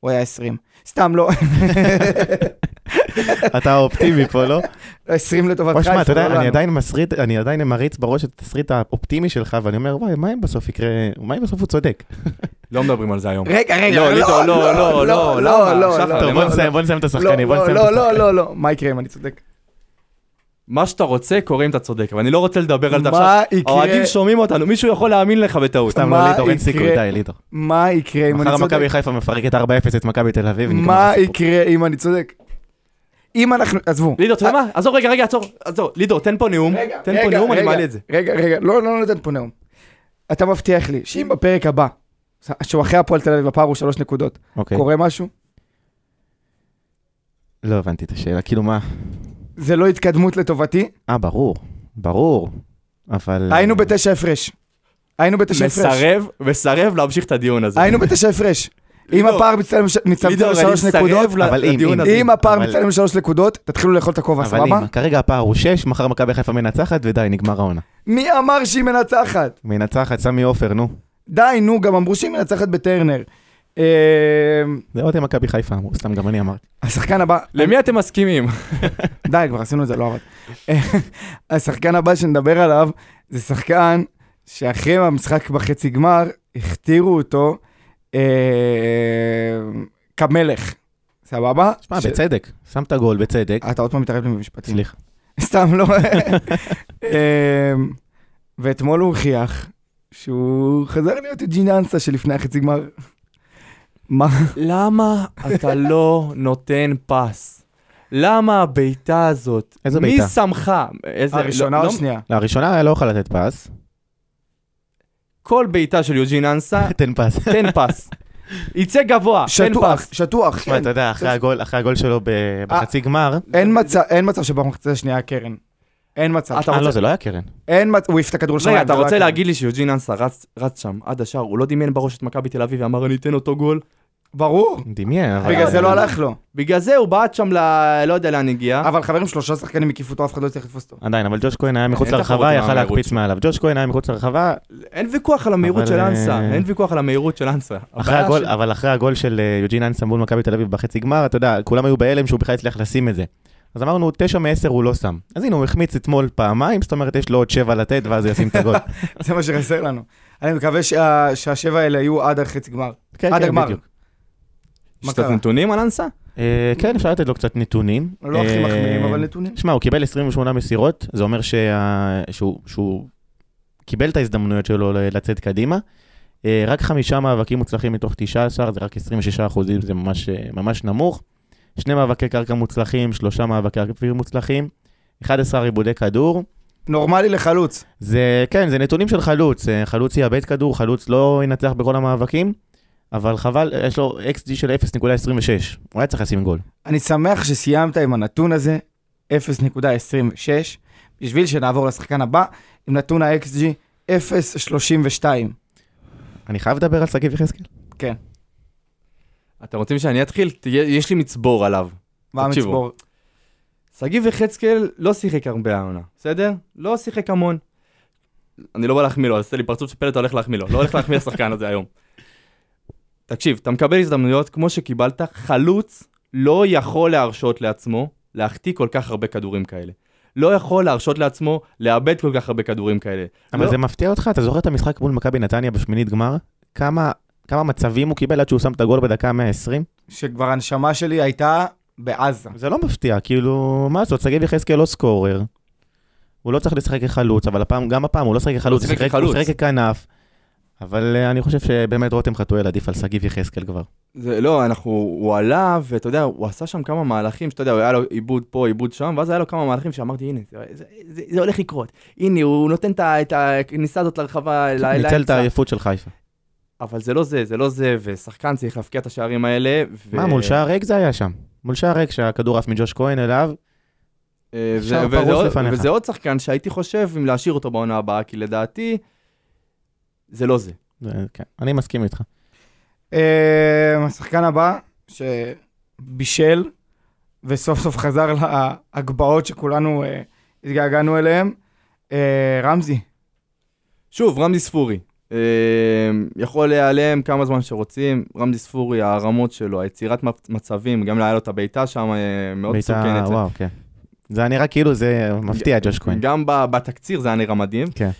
הוא היה 20. סתם, לא. [LAUGHS] [LAUGHS] אתה אופטימי פה, לא? 20 לטובת חיפה. שמע, אתה יודע, לא אני. עדיין מסריט, אני עדיין מריץ בראש את התסריט האופטימי שלך, ואני אומר, וואי, מה אם בסוף יקרה, מה אם בסוף הוא צודק? [LAUGHS] לא מדברים על זה היום. רגע, רגע, לא, לא, לא, לא, לא? לא, שחר, לא, טוב, למה? בוא לא, נסיים, לא. בוא נסיים את לא, השחקנים, בוא לא, נסיים את לא, השחקנים. לא, לא, לא, מה יקרה אם אני צודק? מה שאתה רוצה, קורה אם אתה צודק, אבל אני לא רוצה לדבר על זה עכשיו. מה יקרה- האוהדים שומעים אותנו, מישהו יכול להאמין לך בטעות. סתם לא, לידור, אין סיכוי, די, לידור. מה יקרה אם אני מחר צודק? מכבי חיפה מפרקת 4-0 את מכבי תל אביב, מה. יקרה אם אני צודק? אם אנחנו, עזבו. לידור, אתה יודע מה? עזוב רגע, רגע, עצור, עצור. לידור, תן פה נאום, רגע, תן פה רגע, נאום, אני מעלה את זה. רגע, רגע, לא, לא נותן פה נאום. אתה מבטיח לי שאם בפרק הבא, שהוא אחרי הפועל תל אביב, הפער הוא שלוש נקודות, אוקיי, קורה משהו? לא הבנתי את השאלה, כאילו מה? זה לא התקדמות לטובתי? אה, ברור, ברור, אבל... היינו בתשע הפרש. היינו בתשע הפרש. מסרב, מסרב להמשיך את הדיון הזה. היינו בתשע הפרש. אם הפער מצטלם מצטמצם לשלוש נקודות, אם, הפער מצטלם לשלוש נקודות, תתחילו לאכול את הכובע, אבל סבבה? אם, כרגע הפער הוא 6, מחר מכבי חיפה מנצחת, ודי, נגמר העונה. מי אמר שהיא מנצחת? מנצחת, סמי עופר, נו. די, נו, גם אמרו שהיא מנצחת בטרנר. אה, זה אוהדי מכבי חיפה אמרו, סתם גם אני אמרתי. השחקן הבא, למי אתם מסכימים? [LAUGHS] די, כבר עשינו את זה, לא עבד. [LAUGHS] השחקן הבא שנדבר עליו, זה שחקן שאחרי המשחק בחצי גמר, הכתירו אותו כמלך. סבבה? שמע, ש- בצדק, שם את הגול, בצדק. אתה עוד פעם מתערב לי במשפטים. סליחה. סתם, לא. אה, ואתמול הוא הוכיח שהוא חזר להיות ג'יננסה שלפני החצי גמר. מה? למה אתה לא נותן פס? למה הבעיטה הזאת? איזה מי בעיטה? שמך? איזה- הראשונה לא- או לא- השנייה? לראשונה לא יכול לתת פס. כל בעיטה של יוג'ין אנסה, [LAUGHS] תן פס. תן פס. יצא גבוה, תן שטוח, פס. שטוח. תשמע, כן. אתה יודע, אחרי הגול- אחרי הגול שלו ב- בחצי גמר, אין מצב, אין מצב שבמחצית השנייה קרן. אין מצב. אתה אה, רוצה- לא, זה לא היה קרן. אין מצב, הוא העיף את הכדור. רגע, אתה לא רוצה להגיד לי שיוג'ין אנסה רץ- רץ שם עד השער, הוא לא דמיין בראש את מכבי תל אביב ואמר אני אתן אותו גול? ברור, דמיין. בגלל זה לא הלך לו. בגלל זה הוא בעט שם ל... לא יודע לאן הגיע. אבל חברים, שלושה שחקנים הקיפו אותו, אף אחד לא הצליח לתפוס אותו. עדיין, אבל ג'וש כהן היה מחוץ לרחבה, יכל להקפיץ. מעליו. ג'וש כהן היה מחוץ לרחבה, אין ויכוח על המהירות של אנסה, אה, אין ויכוח על המהירות של אנסה. אבל אחרי הגול של אה, יוג'ין אנסה מול מכבי תל אביב בחצי גמר, אתה יודע, כולם היו בהלם שהוא בכלל הצליח לשים את זה. אז אמרנו, תשע מעשר הוא לא שם. אז הנה, הוא החמיץ אתמול פעמיים, זאת אומרת, יש לו עוד שבע לתת, ואז הוא ישים את הגול. [LAUGHS] זה מה שחסר לנו. אני מקווה שה- שהשבע האלה יהיו עד החצי גמר. כן, עד כן, הגמר. בדיוק. מה יש קצת קרה? נתונים על אנסה? אה, כן, אפשר לתת לו קצת נתונים. לא הכי אה, מחמיאים, אבל נתונים. שמע, הוא קיבל 28 מסירות, זה אומר שה... שהוא, שהוא קיבל את ההזדמנויות שלו ל- לצאת קדימה. אה, רק חמישה מאבקים מוצלחים מתוך 19, זה רק 26 אחוזים, זה ממש, אה, ממש נמוך. שני מאבקי קרקע מוצלחים, שלושה מאבקי אוויר מוצלחים, 11 עיבודי כדור. נורמלי לחלוץ. זה, כן, זה נתונים של חלוץ. אה, חלוץ יאבד כדור, חלוץ לא ינצח בכל המאבקים, אבל חבל, יש לו XG של 0.26. הוא היה צריך לשים גול. אני שמח שסיימת עם הנתון הזה, 0.26, בשביל שנעבור לשחקן הבא, עם נתון ה-XG 0.32. אני חייב לדבר על שגיב יחזקאל? כן. אתם רוצים שאני אתחיל? יש לי מצבור עליו. מה תקשיבו. אני לא בא להחמיא לו, עושה לי פרצוף שפלט הולך להחמיא לו, לא הולך להחמיא לשחקן הזה היום. תקשיב, אתה מקבל הזדמנויות כמו שקיבלת, חלוץ לא יכול להרשות לעצמו להחטיא כל כך הרבה כדורים כאלה. לא יכול להרשות לעצמו לאבד כל כך הרבה כדורים כאלה. אבל לא- זה מפתיע אותך, אתה זוכר את המשחק מול מכבי נתניה בשמינית גמר? כמה, כמה מצבים הוא קיבל עד שהוא שם את הגול בדקה 120? שכבר הנשמה שלי הייתה בעזה. זה לא מפתיע, כאילו, מה לעשות, שגיב יחזקאל לא סקורר. הוא לא צריך לשחק כחלוץ, אבל הפעם, גם הפעם הוא לא שחק כחלוץ, הוא. שיחק ככנף. אבל אה, אני חושב שבאמת רותם חתואל עדיף על שגיב יחזקאל כבר. זה לא, אנחנו, הוא עלה, ואתה יודע, הוא עשה שם כמה מהלכים, שאתה יודע, הוא היה לו עיבוד פה, עיבוד שם, ואז היה לו כמה מהלכים שאמרתי, הנה, זה, זה, זה, זה הולך לקרות. הנה, הוא נותן את הכניסה הזאת לרחבה, ל- ניצל את. העייפות של חיפה. אבל זה לא זה, זה לא זה, ושחקן צריך להבקיע את השערים האלה. ו... מה, מול שער ריק זה היה שם. מול שער ריק שהכדור עף מג'וש כהן אליו, אה, שער עוד- לפניך. וזה עוד שחקן שהייתי חושב אם להשאיר אותו בעונה הבאה, כי לדעתי, זה לא זה. כן, אני מסכים איתך. אה, השחקן הבא, שבישל, וסוף סוף חזר להגבהות שכולנו אה, התגעגענו אליהם, אה, רמזי. שוב, רמזי ספורי. אה, יכול להיעלם כמה זמן שרוצים, רמזי ספורי, הרמות שלו, היצירת מצ- מצבים, גם היה לו את הבעיטה שם, אה, מאוד בעיטה, מסוכנת. וואו, כן. זה היה נראה כאילו זה מפתיע, ג'וש כהן. גם ב- בתקציר זה היה נראה מדהים. כן.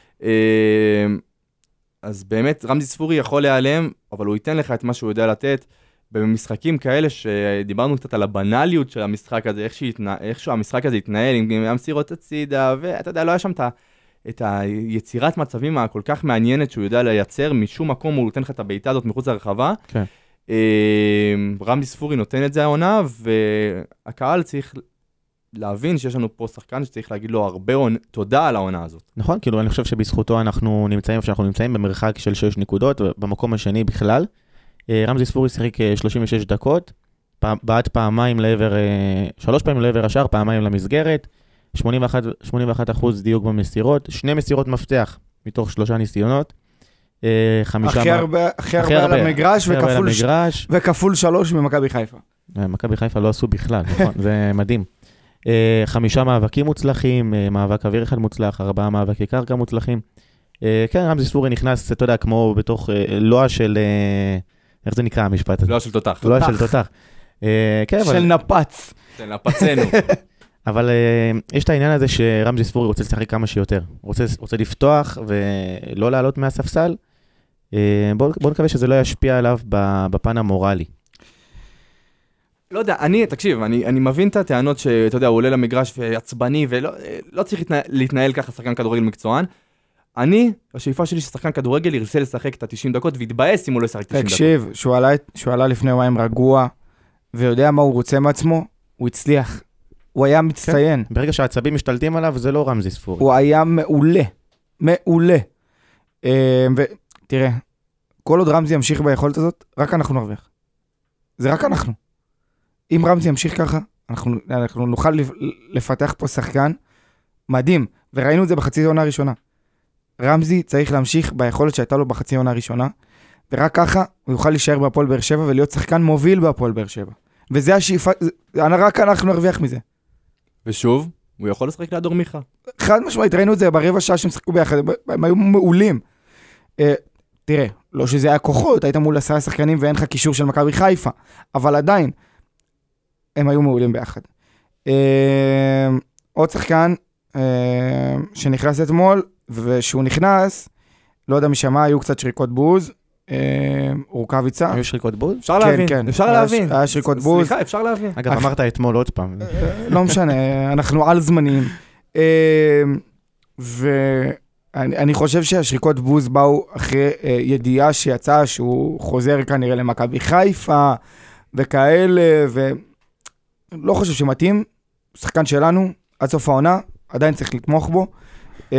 אז באמת, רמזי ספורי יכול להיעלם, אבל הוא ייתן לך את מה שהוא יודע לתת. במשחקים כאלה שדיברנו קצת על הבנאליות של המשחק הזה, איך, שהתנה, איך שהמשחק הזה התנהל עם עם המסירות הצידה, ואתה יודע, לא היה שם את, ה, את היצירת מצבים הכל כך מעניינת שהוא יודע לייצר, משום מקום הוא נותן לך את הבעיטה הזאת מחוץ לרחבה. כן. אה, רמזי ספורי נותן את זה העונה, והקהל צריך להבין שיש לנו פה שחקן שצריך להגיד לו הרבה עונ- תודה על העונה הזאת. נכון, כאילו אני חושב שבזכותו אנחנו נמצאים איפה שאנחנו נמצאים, במרחק של 6 נקודות, במקום השני בכלל. אה, רמזי ספורי שיחק אה, 36 דקות, פעם- בעט פעמיים לעבר, אה, שלוש פעמים לעבר השאר, פעמיים למסגרת, 81, 81 אחוז דיוק במסירות, שני מסירות מפתח מתוך שלושה ניסיונות. אה, חמישה... הכי מה- הרבה, הכי הכי הרבה על הרבה, המגרש, הרבה וכפול ש-. וכפול שלוש ממכבי חיפה. אה, מכבי חיפה לא עשו בכלל, נכון, זה מדהים. אה, חמישה מאבקים מוצלחים, אה, מאבק אוויר אחד מוצלח, ארבעה מאבקי קרקע מוצלחים. אה, כן, רמזי ספורי נכנס, אתה יודע, כמו בתוך לוע של... איך זה נקרא המשפט הזה? לא של תותח. לוע. של תותח. כן, של [LAUGHS] אבל, נפץ. כן, הפצנו. אבל יש את העניין הזה שרמזי ספורי רוצה לשחק כמה שיותר. רוצה, רוצה לפתוח ולא לעלות מהספסל. בואו בוא נקווה שזה לא ישפיע עליו ב- בפן המורלי. לא יודע, אני, תקשיב, אני, אני מבין את הטענות שאתה יודע, הוא עולה למגרש ועצבני ולא לא צריך להתנהל, להתנהל ככה שחקן כדורגל מקצוען. אני, השאיפה שלי ששחקן כדורגל ירצה לשחק את ה-90 דקות ויתבאס אם הוא לא ישחק 90 דקות. תקשיב, שהוא עלה, לפני יומיים רגוע, ויודע מה הוא רוצה מעצמו, הוא הצליח. הוא היה מצטיין. ברגע שהעצבים משתלטים עליו, זה לא רמזי ספורי. הוא היה מעולה. מעולה. אה, ותראה, כל עוד רמזי ימשיך ביכולת הזאת, רק אנחנו נרוויח. זה רק אנחנו. אם רמזי ימשיך ככה, אנחנו, אנחנו נוכל לפ- לפתח פה שחקן מדהים, וראינו את זה בחצי העונה הראשונה. רמזי צריך להמשיך ביכולת שהייתה לו בחצי העונה הראשונה, ורק ככה הוא יוכל להישאר בהפועל באר שבע ולהיות שחקן מוביל בהפועל באר שבע. וזה השאיפה, רק אנחנו נרוויח מזה. ושוב, הוא יכול לשחק ליד מיכה. חד משמעית, ראינו את זה ברבע שעה שהם שיחקו ביחד, הם היו מעולים. אה, תראה, לא שזה היה כוחות, היית מול עשרה שחקנים ואין לך קישור של מכבי חיפה, אבל עדיין, הם היו מעולים ביחד. אה, עוד שחקן אה, שנכנס אתמול, ושהוא נכנס, לא יודע מי שמע, היו קצת שריקות בוז, אה, רוקאביצה. היו שריקות בוז? אפשר כן, להבין, כן. אפשר היה- להבין. היה שריקות בוז. סליחה, אפשר להבין. אגב, אח- אמרת אתמול עוד פעם. לא משנה, אנחנו על זמנים. אה, ואני אני חושב שהשריקות בוז באו אחרי אה, ידיעה שיצאה שהוא חוזר כנראה למכבי חיפה וכאלה, ולא חושב שמתאים. שחקן שלנו, עד סוף העונה, עדיין צריך לתמוך בו. אה,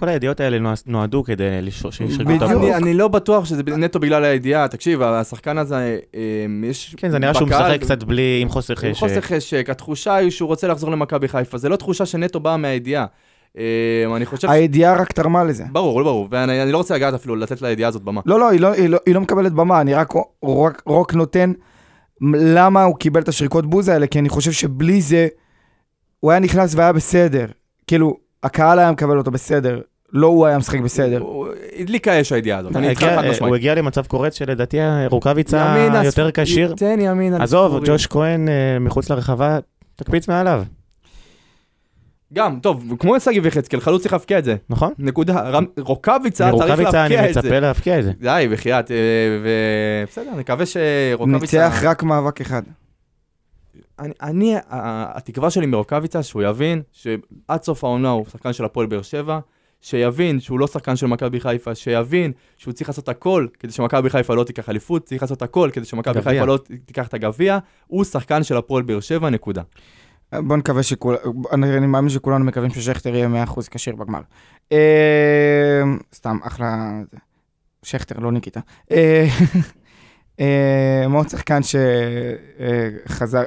כל הידיעות האלה נוע- נועדו כדי שישרקו את. הבוס. אני, לא בטוח שזה נטו בגלל הידיעה, תקשיב, השחקן הזה, אה, יש... כן, זה נראה שהוא משחק קצת בלי, עם חוסר עם חשק. חוסר חשק, התחושה היא שהוא רוצה לחזור למכבי חיפה, זה לא תחושה שנטו באה מהידיעה. אה, אני חושב... הידיעה רק תרמה לזה. ברור, לא ברור, ואני אני לא רוצה לגעת אפילו, לתת לידיעה הזאת במה. לא, לא, היא לא, לא, לא מקבלת במה, אני רק נותן למה הוא קיבל את השריקות בוז האלה, כי אני חושב שבלי זה, הוא היה נכנס והיה בסדר. כאילו, הקהל היה מקבל אותו בסדר. לא הוא היה משחק בסדר. הוא- הדליקה אש הידיעה הזאת, אני איתך חד הוא משמעית. הגיע למצב קורץ שלדעתי רוקאביצה יותר כשיר. תן ימין על עזוב. ג'וש כהן אה, מחוץ לרחבה, תקפיץ מעליו, גם, טוב, כמו שגיב יחזקאל, חלוץ צריך להבקיע את זה. נכון? נקודה. רוקאביצה צריך מרוקאביצה אני להבקיע את זה. מצפה להבקיע את זה. די, בחייאת, אה, ובסדר, נקווה שרוקאביצה... ניצח רק מאבק אחד. אני, אני, התקווה שלי מרוקאביצה, שהוא יבין שעד סוף העונה הוא שחקן של הפועל באר שבע, שיבין שהוא לא שחקן של מכבי חיפה, שיבין שהוא צריך לעשות הכל כדי שמכבי חיפה לא תיקח אליפות, צריך לעשות הכל כדי שמכבי. חיפה לא תיקח את הגביע, הוא שחקן של הפועל באר שבע, נקודה. בוא נקווה שכול... אני, מאמין שכולנו מקווים ששכטר יהיה 100% כשיר בגמר. אה, סתם, אחלה... שכטר, לא ניקיטה. אה, אה, מאוד שחקן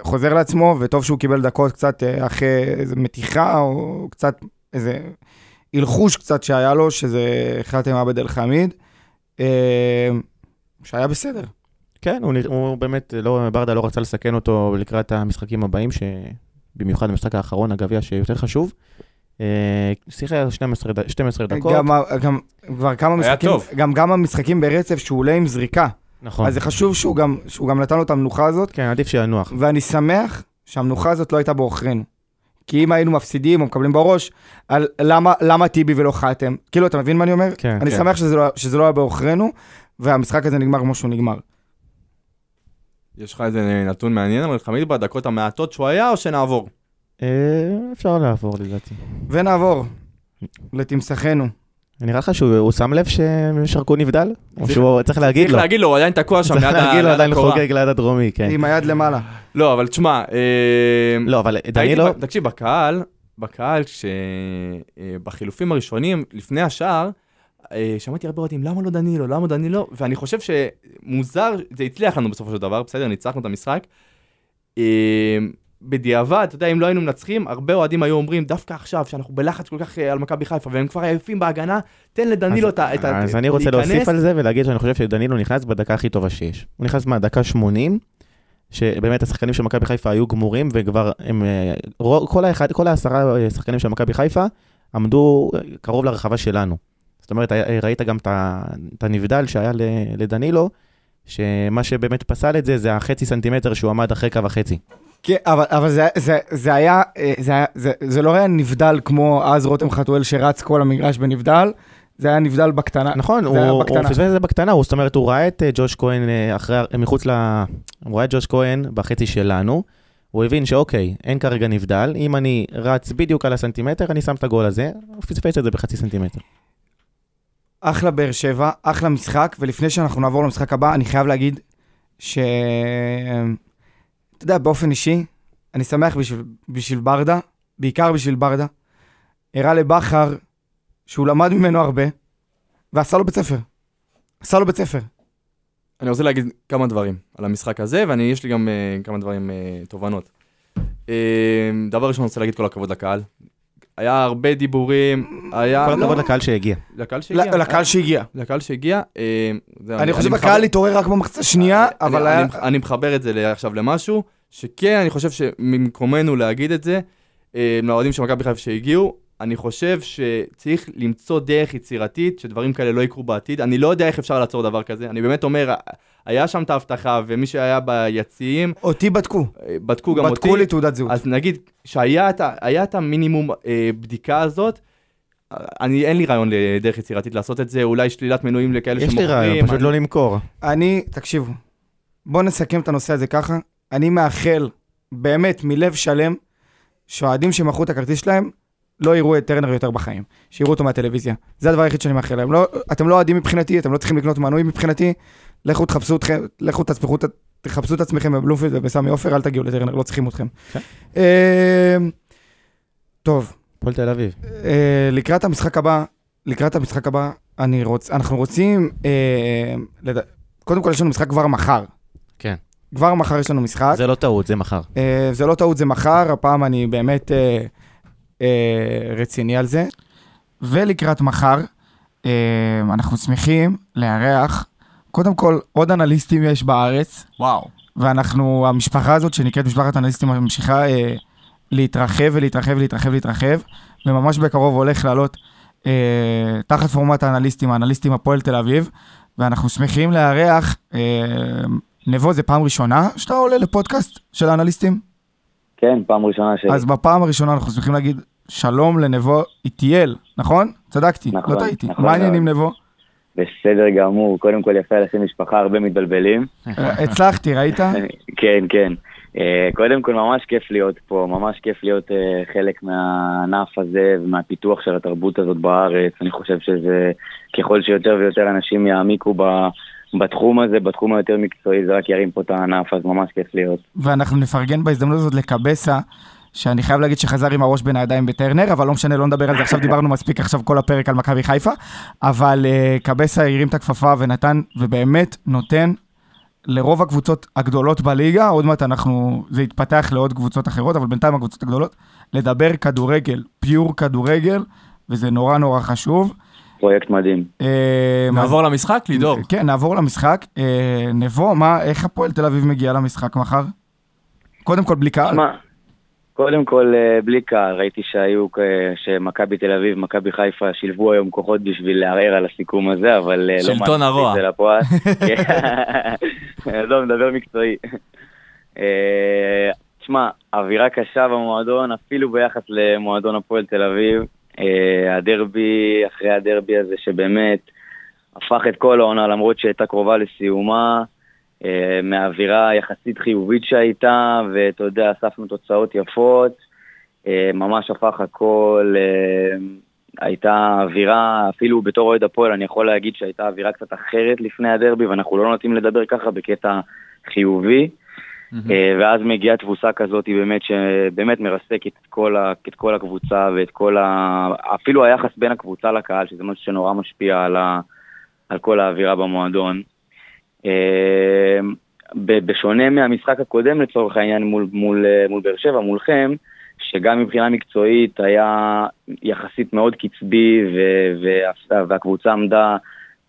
שחוזר לעצמו, וטוב שהוא קיבל דקות קצת אחרי איזה מתיחה, או קצת איזה הלחוש קצת שהיה לו, שזה החלטתם עבד אל חמיד. שהיה בסדר. כן, הוא, הוא באמת, לא, ברדה לא רצה לסכן אותו לקראת המשחקים הבאים, שבמיוחד במשחק האחרון, הגביע שיותר חשוב. שיחק 12, ד- 12 דקות. גם, גם כבר כמה משחקים, טוב. גם כמה משחקים ברצף שהוא עולה עם זריקה. נכון. אז זה חשוב שהוא גם, שהוא גם נתן לו את המנוחה הזאת, כן, עדיף שינוח. ואני שמח שהמנוחה הזאת לא הייתה בעוכרינו. כי אם היינו מפסידים או מקבלים בראש, על למה, למה טיבי ולא חתם, כאילו, אתה מבין מה אני אומר? כן, אני כן. שמח שזה לא, שזה לא היה בעוכרינו, והמשחק הזה נגמר כמו שהוא נגמר. יש לך איזה נתון מעניין, אבל חמיד בדקות המעטות שהוא היה, או שנעבור? אה, אפשר לעבור לדעתי. ונעבור לתמסכנו. נראה לך שהוא הוא שם לב ששרקו נבדל? או צריך- שהוא צריך להגיד צריך לו. להגיד לו, הוא עדיין תקוע שם צריך ליד ה- להגיד לו, עדיין הקורה. חוגג ליד הדרומי, כן. עם היד למעלה. לא, אבל תשמע, אה, לא, אבל דנילו, תקשיב, בקהל, בקהל, כשבחילופים הראשונים, לפני השער, אה, שמעתי הרבה אוהדים, למה לא דנילו, למה דנילו? ואני חושב שמוזר, זה הצליח לנו בסופו של דבר, בסדר, ניצחנו את המשחק. אה, בדיעבד, אתה יודע, אם לא היינו מנצחים, הרבה אוהדים היו אומרים, דווקא עכשיו, שאנחנו בלחץ כל כך אה, על מכבי חיפה, והם כבר עייפים בהגנה, תן לדנילו את ה... אז אני רוצה. להוסיף על זה ולהגיד שאני חושב שדנילו נכנס בדקה הכי טובה שיש. הוא נכנס מהדקה 80, שבאמת השחקנים של מכבי חיפה היו גמורים, וכבר הם, אה, כל האחד, כל העשרה אה, שחקנים של מכבי חיפה עמדו אה, קרוב לרחבה שלנו. זאת אומרת, ראית גם את הנבדל שהיה לדנילו, שמה שבאמת פסל את זה, זה החצי סנטימטר שהוא עמד אחרי קו החצי. כן, אבל, אבל זה, זה, זה היה, אה, זה, היה זה, זה לא היה נבדל כמו אז רותם חתואל שרץ כל המגרש בנבדל, זה היה נבדל בקטנה. נכון, הוא. פספס את זה בקטנה, הוא, זאת אומרת, הוא ראה את אה, ג'וש כהן אה, אחרי, מחוץ ל... הוא ראה את ג'וש כהן בחצי שלנו, הוא הבין שאוקיי, אין כרגע נבדל, אם אני רץ בדיוק על הסנטימטר, אני שם את הגול הזה, הוא פספס את זה בחצי סנטימטר. אחלה באר שבע, אחלה משחק, ולפני שאנחנו נעבור למשחק הבא, אני חייב להגיד ש... אתה יודע, באופן אישי, אני שמח בשביל, בשביל ברדה, בעיקר בשביל ברדה. הראה לבכר שהוא למד ממנו הרבה, ועשה לו בית ספר. עשה לו בית ספר. אני רוצה להגיד כמה דברים על המשחק הזה, ויש לי גם uh, כמה דברים, uh, תובנות. Uh, דבר ראשון, אני רוצה להגיד כל הכבוד לקהל. היה הרבה דיבורים, היה... כל הכבוד לא, לקהל שהגיע. לקהל שהגיע. לקהל שהגיע. לקהל שהגיע. אה, אני חושב הקהל התעורר רק במחצה השנייה, אני- אבל אני- היה... אני- מחבר את זה עכשיו למשהו, שכן, אני חושב שממקומנו להגיד את זה, אה, לאוהדים של מכבי חיפה שהגיעו, אני חושב שצריך למצוא דרך יצירתית שדברים כאלה לא יקרו בעתיד. אני לא יודע איך אפשר לעצור דבר כזה. אני באמת אומר, היה שם את ההבטחה, ומי שהיה ביציעים, אותי בדקו. בדקו גם אותי. בדקו לי תעודת זהות. אז נגיד שהיה את, המינימום אה, בדיקה הזאת, אני, אין לי רעיון לדרך יצירתית לעשות את זה, אולי שלילת מנויים לכאלה יש שמוכרים. לי רעיון, פשוט אני- לא למכור. אני, תקשיבו, בואו נסכם את הנושא הזה ככה. אני מאחל, באמת, מלב שלם, שהאוהדים שמכרו את הכרטיס שלהם, לא יראו את טרנר יותר בחיים. שיראו אותו מהטלוויזיה. זה הדבר היחיד שאני מאחל להם. לא, אתם לא אוהדים מבחינתי, אתם לא צריכים לקנות מנוי מבחינתי. לכו תחפשו אתכם, לכו תצמחו, את- תחפשו את עצמכם בבלומפילד ובסמי עופר, אל תגיעו לטרנר, לא צריכים אתכם. כן. אה, טוב, הפועל תל אביב. אה, לקראת המשחק הבא, לקראת המשחק הבא, אני רוצ, אנחנו רוצים, אה. קודם כל יש לנו משחק כבר מחר. כן. כבר מחר יש לנו משחק. זה לא טעות, זה מחר. אה, זה לא טעות, זה מחר, הפעם אני באמת רציני על זה. ולקראת מחר, אה, אנחנו שמחים לארח, קודם כל, עוד אנליסטים יש בארץ. וואו. ואנחנו, המשפחה הזאת שנקראת משפחת אנליסטים ממשיכה אה, להתרחב ולהתרחב ולהתרחב ולהתרחב, וממש בקרוב הולך לעלות אה, תחת פורמט האנליסטים, האנליסטים הפועל תל אביב, ואנחנו שמחים לארח, אה, נבו, זה פעם ראשונה שאתה עולה לפודקאסט של האנליסטים? כן, פעם ראשונה שלי. אז בפעם הראשונה אנחנו שמחים להגיד שלום לנבו איטיאל, נכון? צדקתי, נכון, לא טעיתי. נכון מה העניינים מאוד. נבו? בסדר גמור, קודם כל יפה לשים משפחה, הרבה מתבלבלים. אה, הצלחתי, ראית? [LAUGHS] כן, כן. אה, קודם כל ממש כיף להיות פה, ממש כיף להיות אה, חלק מהענף הזה ומהפיתוח של התרבות הזאת בארץ. אני חושב שזה, ככל שיותר ויותר אנשים יעמיקו ב- בתחום הזה, בתחום היותר מקצועי, זה רק ירים פה את הענף, אז ממש כיף להיות. ואנחנו נפרגן בהזדמנות הזאת לקבסה, שאני חייב להגיד שחזר עם הראש בין הידיים בטרנר, אבל לא משנה, לא נדבר על זה עכשיו, דיברנו מספיק עכשיו כל הפרק על מכבי חיפה, אבל uh, קבסה הרים את הכפפה ונתן, ובאמת נותן לרוב הקבוצות הגדולות בליגה, עוד מעט אנחנו, זה יתפתח לעוד קבוצות אחרות, אבל בינתיים הקבוצות הגדולות, לדבר כדורגל, פיור כדורגל, וזה נורא נורא חשוב. פרויקט מדהים. אה, נעבור למשחק, לידור. כן, נעבור למשחק. אה, נבו, מה, איך הפועל תל אביב מגיע למשחק מחר? קודם כל בלי קהל. קודם כל, אה, בלי קהל, ראיתי שהיו, אה, שמכבי תל אביב, מכבי חיפה, שילבו היום כוחות בשביל לערער על הסיכום הזה, אבל אה, לא שלטון הרוע. את זה לפועל. [LAUGHS] כן. [LAUGHS] לא, מדבר מקצועי. תשמע, אווירה קשה במועדון, אפילו ביחס למועדון הפועל תל אביב. הדרבי, אחרי הדרבי הזה, שבאמת הפך את כל העונה, למרות שהייתה קרובה לסיומה. אה, מהאווירה היחסית חיובית שהייתה, ואתה יודע, אספנו תוצאות יפות, אה, ממש הפך הכל, אה, הייתה אווירה, אפילו בתור אוהד הפועל, אני יכול להגיד שהייתה אווירה קצת אחרת לפני הדרבי, ואנחנו לא נוטים לדבר ככה בקטע חיובי. אה, ואז מגיעה תבוסה כזאת, היא באמת, שבאמת מרסקת את כל, ה, את כל הקבוצה ואת כל ה... אפילו היחס בין הקבוצה לקהל, שזה משהו שנורא משפיע על, ה, על כל האווירה במועדון. ב- בשונה מהמשחק הקודם לצורך העניין מול, מול, אה, מול באר שבע, מולכם, שגם מבחינה מקצועית היה יחסית מאוד קצבי ו- וה- והקבוצה עמדה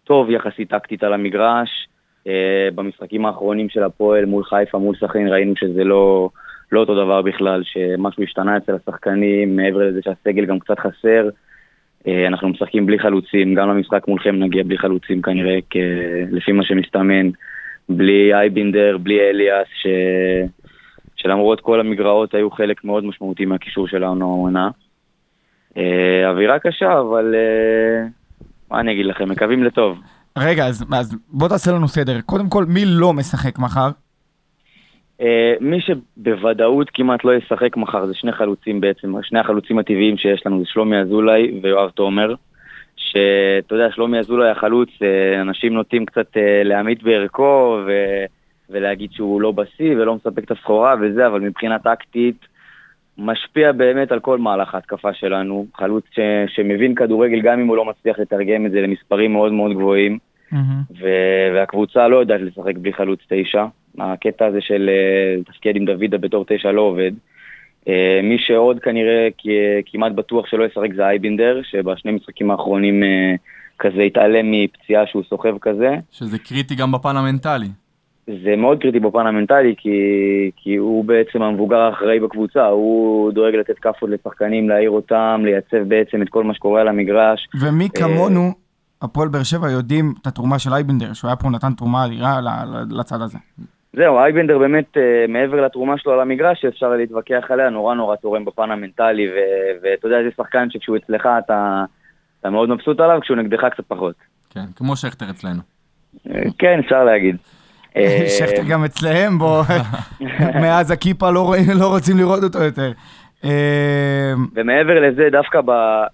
טוב יחסית טקטית על המגרש. אה, במשחקים האחרונים של הפועל מול חיפה, מול סכנין, ראינו שזה לא, לא אותו דבר בכלל, שמשהו השתנה אצל השחקנים, מעבר לזה שהסגל גם קצת חסר. אה, אנחנו משחקים בלי חלוצים, גם למשחק מולכם נגיע בלי חלוצים כנראה, לפי מה שמסתמן, בלי אייבינדר, בלי אליאס, ש... שלמרות כל המגרעות היו חלק מאוד משמעותי מהקישור שלנו העונה. אה, אווירה קשה, אבל אה, מה אני אגיד לכם, מקווים לטוב. רגע, אז, אז בוא תעשה לנו סדר. קודם כל, מי לא משחק מחר? אה, מי שבוודאות כמעט לא ישחק מחר זה שני חלוצים בעצם, שני החלוצים הטבעיים שיש לנו זה שלומי אזולאי ויואב תומר. שאתה יודע, שלומי אזולאי החלוץ, אה, אנשים נוטים קצת אה, להמעיט בערכו ו... ולהגיד שהוא לא בשיא ולא מספק את הסחורה וזה, אבל מבחינה טקטית משפיע באמת על כל מהלך ההתקפה שלנו. חלוץ ש... שמבין כדורגל גם אם הוא לא מצליח לתרגם את זה למספרים מאוד מאוד גבוהים. ו... והקבוצה לא יודעת לשחק בלי חלוץ תשע. הקטע הזה של אה, לתפקד עם דוידה בתור תשע לא עובד. אה, מי שעוד כנראה כמעט בטוח שלא ישחק זה אייבינדר, שבשני משחקים האחרונים אה, כזה התעלם מפציעה שהוא סוחב כזה. שזה קריטי גם בפן המנטלי. זה מאוד קריטי בפן המנטלי, כי, כי הוא בעצם המבוגר האחראי בקבוצה, הוא דואג לתת כאפות לשחקנים, להעיר אותם, לייצב בעצם את כל מה שקורה על המגרש. ומי כמונו, הפועל באר שבע, יודעים את התרומה של אייבנדר, שהוא היה פה נתן תרומה אדירה לצד הזה. זהו, אייבנדר באמת, אה, מעבר לתרומה שלו על המגרש, שאפשר להתווכח עליה, נורא נורא תורם בפן המנטלי, ו- ואתה יודע, זה שחקן שכשהוא אצלך אתה, אתה מאוד מבסוט עליו, כשהוא נגדך קצת פחות. כן, כמו שכטר אצלנו. אה, כן, אפשר להגיד. [LAUGHS] אה, שכטר גם אצלהם, בוא, [LAUGHS] מאז הכיפה לא רואים- לא רוצים לראות אותו יותר. אה, ומעבר לזה, דווקא, ב,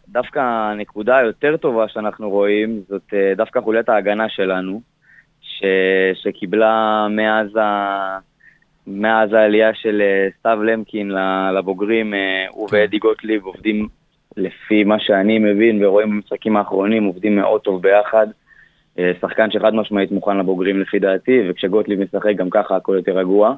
דווקא הנקודה היותר טובה שאנחנו רואים, זאת אה, דווקא חוליית ההגנה שלנו, ש, שקיבלה מאז, ה, מאז העלייה של אה, סתיו למקין לבוגרים, אה, הוא ואדי גוטליב עובדים, לפי מה שאני מבין ורואים במשחקים האחרונים, עובדים מאוד טוב ביחד. אה, שחקן שחד משמעית מוכן לבוגרים לפי דעתי, וכשגוטליב משחק גם ככה הכל יותר רגוע.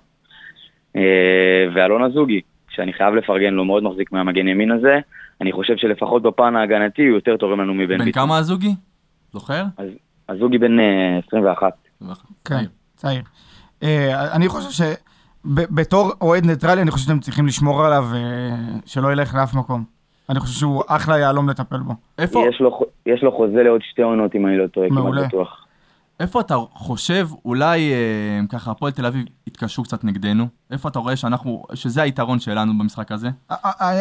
אה, ואלון אזוגי, שאני חייב לפרגן לו, מאוד מחזיק מהמגן ימין הזה. אני חושב שלפחות בפן ההגנתי הוא יותר תורם לנו מבן בן ביטון. כמה הזוגי? זוכר? אזוגי בן אה, 21. כן, צעיר. אה, אני חושב שבתור אוהד ניטרלי, אני חושב שאתם צריכים לשמור עליו, אה, שלא ילך לאף מקום. אני חושב שהוא אחלה יהלום לטפל בו. איפה, יש לו, חוזה לעוד שתי עונות, אם אני לא טועה. כמעט בטוח. איפה אתה חושב, אולי אה, ככה הפועל תל אביב יתקשו קצת נגדנו? איפה אתה רואה שאנחנו, שזה היתרון שלנו במשחק הזה?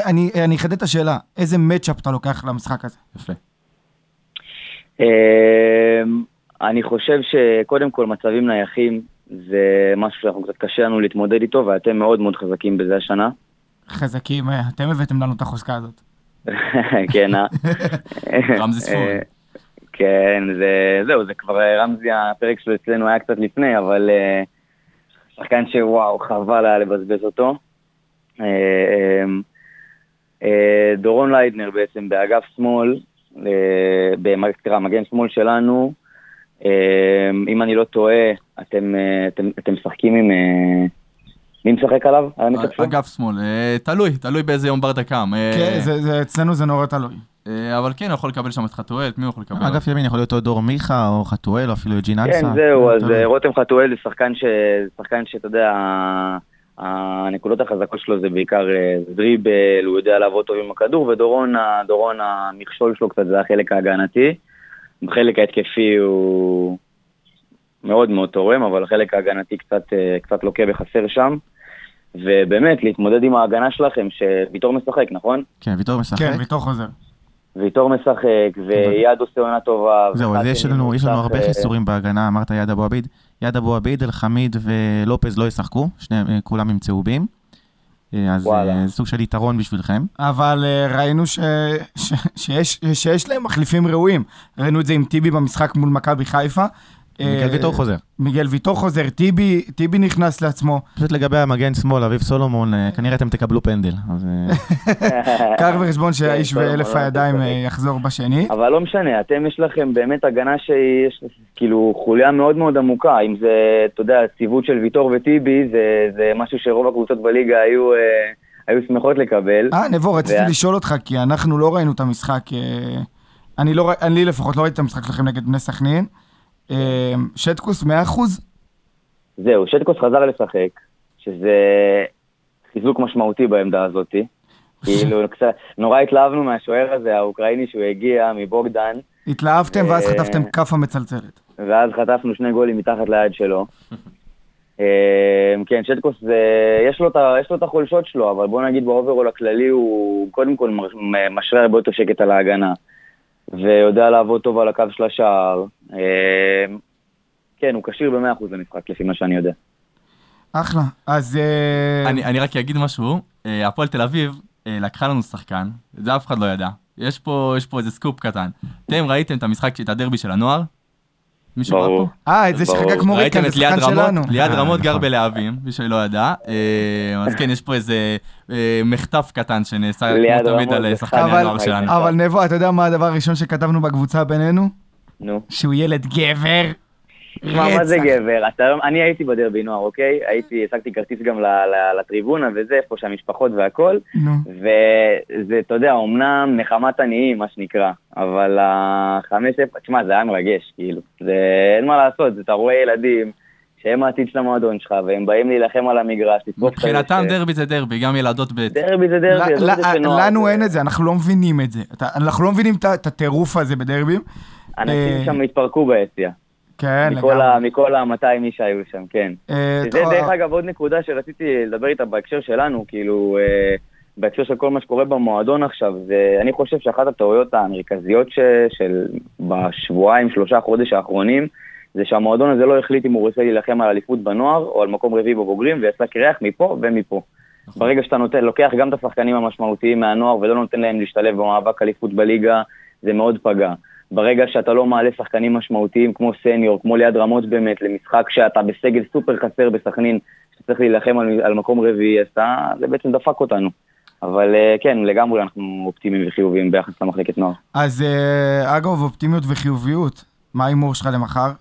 אני אני אחדד את השאלה, איזה מצ'אפ אתה לוקח למשחק הזה? יפה. אני חושב שקודם כל מצבים נייחים זה משהו שאנחנו קצת קשה לנו להתמודד איתו, ואתם מאוד מאוד חזקים בזה השנה. חזקים, אה, אתם הבאתם לנו את החוזקה הזאת. [LAUGHS] כן, אה? [LAUGHS] רמזי ספורי. אה, כן, זה, זהו, זה כבר אה, רמזי, הפרק שלו אצלנו היה קצת לפני, אבל שחקן שוואו, חבל היה לבזבז אותו. דורון ליידנר בעצם באגף שמאל, אה, במג- סליחה, מגן שמאל שלנו, אם אני לא טועה, אתם, אה, אתם, אתם משחקים עם... אה, מי משחק עליו? על שלו? אגף שמאל, אה, תלוי, תלוי באיזה יום ברדה קם. אה, כן, זה- זה- אצלנו זה נורא תלוי. אה, אבל כן, הוא יכול לקבל שם את חתואל, את מי הוא יכול לקבל? אגף ימין יכול להיות או דור מיכה או חתואל או אפילו ג'ין אנסה. כן, זהו, אז תלוי. אה, רותם חתואל זה שחקן ש... שחקן שאתה יודע, הנקודות החזקות שלו זה בעיקר אה, דריבל, הוא יודע לעבוד טוב עם הכדור, ודורון, המכשול שלו קצת זה החלק ההגנתי. בחלק ההתקפי הוא מאוד מאוד תורם, אבל החלק ההגנתי קצת, אה, קצת לוקה בחסר שם. ובאמת, להתמודד עם ההגנה שלכם, שוויתור משחק, נכון? כן, ויטור משחק. כן, ויטור חוזר. ויתור משחק, ויד עושה עונה טובה. זהו, אז יש לנו, יש לנו הרבה אה, חיסורים בהגנה, אמרת יד אבו עביד. יד אבו עביד, אלחמיד ולופז לא ישחקו, שניהם, אה, כולם עם צהובים. אה, אז וואלה. אה, זה סוג של יתרון בשבילכם. אבל אה, ראינו ש... ש... שיש... שיש להם מחליפים ראויים. ראינו את זה עם טיבי במשחק מול מכבי חיפה. מיגל אה, ויטור חוזר. מיגל ויטור חוזר, טיבי, טיבי נכנס לעצמו. פשוט לגבי המגן שמאל, אביב סולומון, אה, כנראה אתם תקבלו פנדל. אז, אה, [LAUGHS] קח בחשבון שהאיש כן, ואלף אבל הידיים. יחזור בשני. אבל לא משנה, אתם יש לכם באמת הגנה שיש כאילו חוליה מאוד מאוד עמוקה, אם זה, אתה יודע, ציוות של ויטור וטיבי, זה, זה משהו שרוב הקבוצות בליגה היו, היו שמחות לקבל. אה, נבו, רציתי לשאול אותך, כי אנחנו לא ראינו את המשחק, אני לא, אני לפחות לא ראיתי את המשחק שלכם נגד בני סכנין. אה, שטקוס 100%? זהו, שטקוס חזר לשחק, שזה חיזוק משמעותי בעמדה הזאת. [LAUGHS] כאילו, קצת, נורא התלהבנו מהשוער הזה, האוקראיני שהוא הגיע מבוגדן, התלהבתם ואז אה, חטפתם כאפה מצלצלת. ואז חטפנו שני גולים מתחת ליד שלו. [LAUGHS] אה, כן, שטקוס, זה- יש לו יש לו את החולשות שלו, אבל בוא נגיד ב overall הכללי הוא קודם כל משרה הרבה יותר שקט על ההגנה, ויודע לעבוד טוב על הקו של השער. אה, כן, הוא כשיר ב-100% למשחק, לפי מה שאני יודע. אחלה. אז... אה, אני, אני רק אגיד משהו, אה, הפועל תל אביב לקחה לנו שחקן, זה אף אחד לא ידע. יש פה, יש פה איזה סקופ קטן. אתם ראיתם את המשחק, את הדרבי של הנוער? מישהו ראה. פה? אה, את זה. שחגג כמו ריקן, ראיתם זה שחקן שלנו. רמות? ליעד אה, רמות גר. בלהבים, מי שלא ידע. אה, אז כן, יש פה איזה אה, מחטף קטן שנעשה כמו תמיד על שחקני אבל- הנוער שלנו. אבל נבו, אתה יודע מה הדבר הראשון שכתבנו בקבוצה בינינו? נו. שהוא ילד גבר. מה, מה זה. גבר? אתה, לא- אני הייתי בדרבי נוער, אוקיי? הייתי, השגתי כרטיס גם ל- ל- לטריבונה וזה, איפה שהמשפחות והכל. נו. וזה, אתה יודע, אמנם נחמת עניים, מה שנקרא, אבל החמש תשמע, זה היה מרגש, כאילו. זה, אין מה לעשות, זה, אתה רואה ילדים שהם העתיד של המועדון שלך, והם באים להילחם על המגרש, לתקוף את מבחינתם הדשא. דרבי זה דרבי, גם ילדות ב'. דרבי זה דרבי, זה לנו זה- אין את זה, אנחנו לא מבינים את זה. אנחנו לא מבינים את הטירוף הזה בדרבים. אנשים אה, שם התפרקו ביציע. כן, מכל לגמרי. ה- מכל ה-200 איש שהיו שם, כן. אה, טוב, דרך אה, אגב עוד נקודה שרציתי לדבר איתה בהקשר שלנו, כאילו, אה, בהקשר של כל מה שקורה במועדון עכשיו, זה, אני חושב שאחת הטעויות המרכזיות ש, של בשבועיים, שלושה חודש האחרונים, זה שהמועדון הזה לא החליט אם הוא רוצה להילחם על אליפות בנוער או על מקום רביעי בבוגרים, ויצא קרח מפה ומפה. ברגע שאתה נותן, לוקח גם את השחקנים המשמעותיים מהנוער ולא נותן להם להשתלב במאבק אליפות בליגה, זה מאוד פגע. ברגע שאתה לא מעלה שחקנים משמעותיים כמו סניור, כמו ליד רמות באמת, למשחק שאתה בסגל סופר חסר בסכנין, שצריך להילחם על, על מקום רביעי, אז אתה, זה בעצם דפק אותנו. אבל אה, כן, לגמרי אנחנו אופטימיים וחיוביים ביחס למחלקת נוער. אז אה, אגב, אופטימיות וחיוביות. מה ההימור שלך למחר?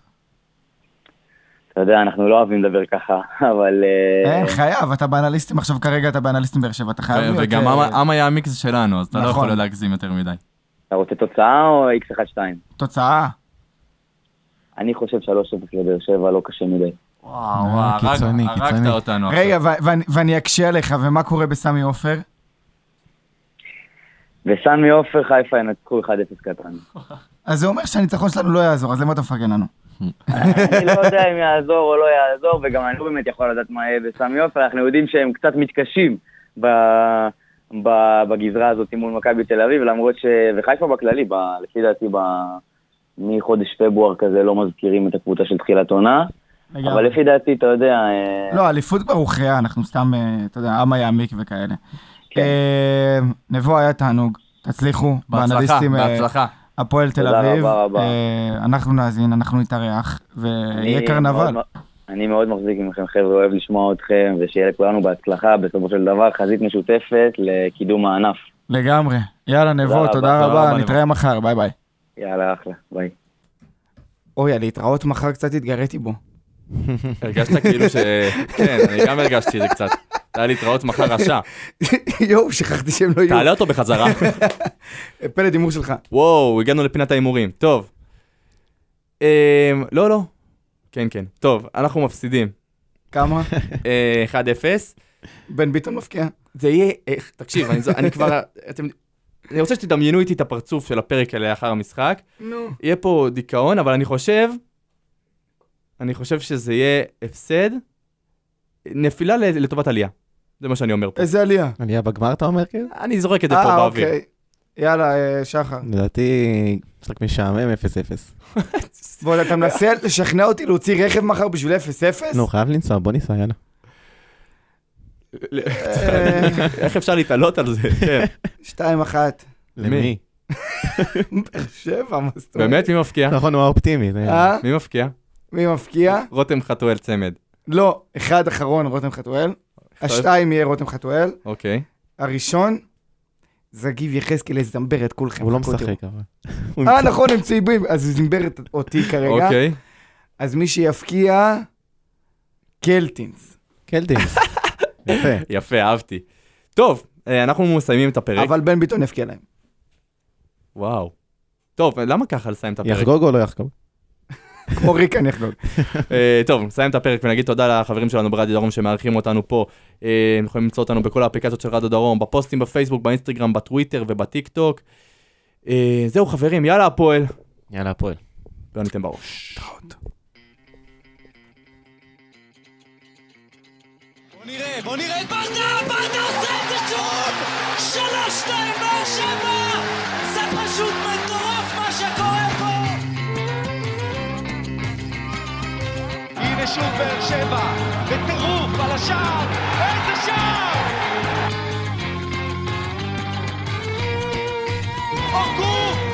אתה יודע, אנחנו לא אוהבים לדבר ככה, [LAUGHS] אבל... אה, אין, חייב, אתה באנליסטים, עכשיו כרגע אתה באנליסטים באר שבע, אתה חייב ו- להיות... וגם עם- עם היה המיקס שלנו, אז אתה לא נכון. יכול להגזים יותר מדי. אתה רוצה תוצאה או x1-2? תוצאה. אני חושב 3-0 לבאר שבע, לא קשה מדי. וואו, אה, וואו, הרג- קיצוני, הרגת קיצוני. אותנו עכשיו. רגע, ו- ואני- ואני אקשה עליך, ומה קורה בסמי עופר? וסמי עופר חיפה ינצחו 1-0 קטן. אז זה אומר שהניצחון שלנו לא יעזור, אז למה אתה מפרגן לנו? אני לא יודע אם יעזור או לא יעזור, וגם אני לא באמת יכול לדעת מה יהיה בסמי עופר, אנחנו יודעים שהם קצת מתקשים. בגזרה הזאת מול מכבי תל אביב, למרות ש... וחיפה בכללי, ב... לפי דעתי, ב... מחודש פברואר כזה לא מזכירים את הקבוצה של תחילת עונה, אבל לפי דעתי, אתה יודע... אה, לא, אליפות כבר הוכרעה, אנחנו סתם, אה, אתה יודע, אמה יעמיק וכאלה. כן. אה, נבו היה תענוג, תצליחו, בהצלחה, באנליסטים, בהצלחה. הפועל תל תודה אביב. רבה רבה. אה, אנחנו נאזין, אנחנו נתארח, ויהיה קרנבל. אני מאוד מחזיק מכם, חבר'ה, אוהב לשמוע אתכם, ושיהיה לכולנו בהצלחה, בסופו של דבר, חזית משותפת לקידום הענף. לגמרי. יאללה, נבו, רבה. תודה תודה רבה. נתראה מחר, ביי ביי. יאללה, אחלה, ביי. אוי, להתראות מחר קצת התגריתי בו. [LAUGHS] הרגשת כאילו ש... כן, אני גם הרגשתי את זה קצת. היה להתראות מחר רשע. [LAUGHS] יואו, שכחתי שהם לא יהיו. תעלה אותו בחזרה. [LAUGHS] פלט הימור שלך. וואו, הגענו לפינת ההימורים. טוב. אמ, לא, לא. כן, כן. טוב, אנחנו מפסידים. כמה? אה, 1-0. בן ביטון מפקיע. זה יהיה... אה, תקשיב, אני כבר... אתם... אני רוצה שתדמיינו איתי את הפרצוף של הפרק האלה לאחר המשחק. נו. יהיה פה דיכאון, אבל אני חושב... אני חושב שזה יהיה הפסד, נפילה ל- לטובת עלייה. זה מה שאני אומר פה. איזה עלייה. עלייה בגמר אתה אומר כאילו? אני זורק את זה פה אה, באוויר. יאללה, אה, שחר. לדעתי, משחק משעמם 0-0. בוא, [LAUGHS] אתה מנסה לשכנע אותי להוציא רכב מחר בשביל 0-0? נו, חייב לנסוע, בוא ניסע, יאללה. אה, [LAUGHS] איך אפשר להתעלות על זה? כן. 2-1. למי? באר שבע, מה זאת אומרת? באמת, מי מפקיע? נכון, הוא האופטימי. אה? מי מפקיע? מי מפקיע? רותם חתואל צמד. לא, אחד אחרון רותם חתואל. השתיים יהיה רותם חתואל. אוקיי. הראשון, זגיב יחזקאל יזמבר את כולכם. הוא לא משחק, אבל. אה. נכון, הם צהובים, אז הוא זמבר אותי כרגע. אוקיי. אז מי שיפקיע, קלטינס. קלטינס. [LAUGHS] יפה. יפה, אהבתי. טוב, אה, אנחנו מסיימים את הפרק. אבל בן ביטון יפקיע להם. וואו. טוב, למה ככה לסיים את הפרק? יחגוג או לא יחגוג? כמו ריקן יחגוג. [LAUGHS] אה, טוב, נסיים את הפרק ונגיד תודה לחברים שלנו ברדיו דרום שמארחים אותנו פה. אה, הם יכולים למצוא אותנו בכל האפליקציות של רדיו דרום, בפוסטים בפייסבוק, באינסטגרם, בטוויטר ובטיק טוק. אה, זהו חברים, יאללה הפועל. יאללה, הפועל. לא ניתן בראש. בוא נראה, בוא נראה את ברדה, ברדה עושה את זה שוב! שלוש, שתיים, באר שבע! הנה שוב באר שבע, בטירוף על השער, איזה שער! אורגון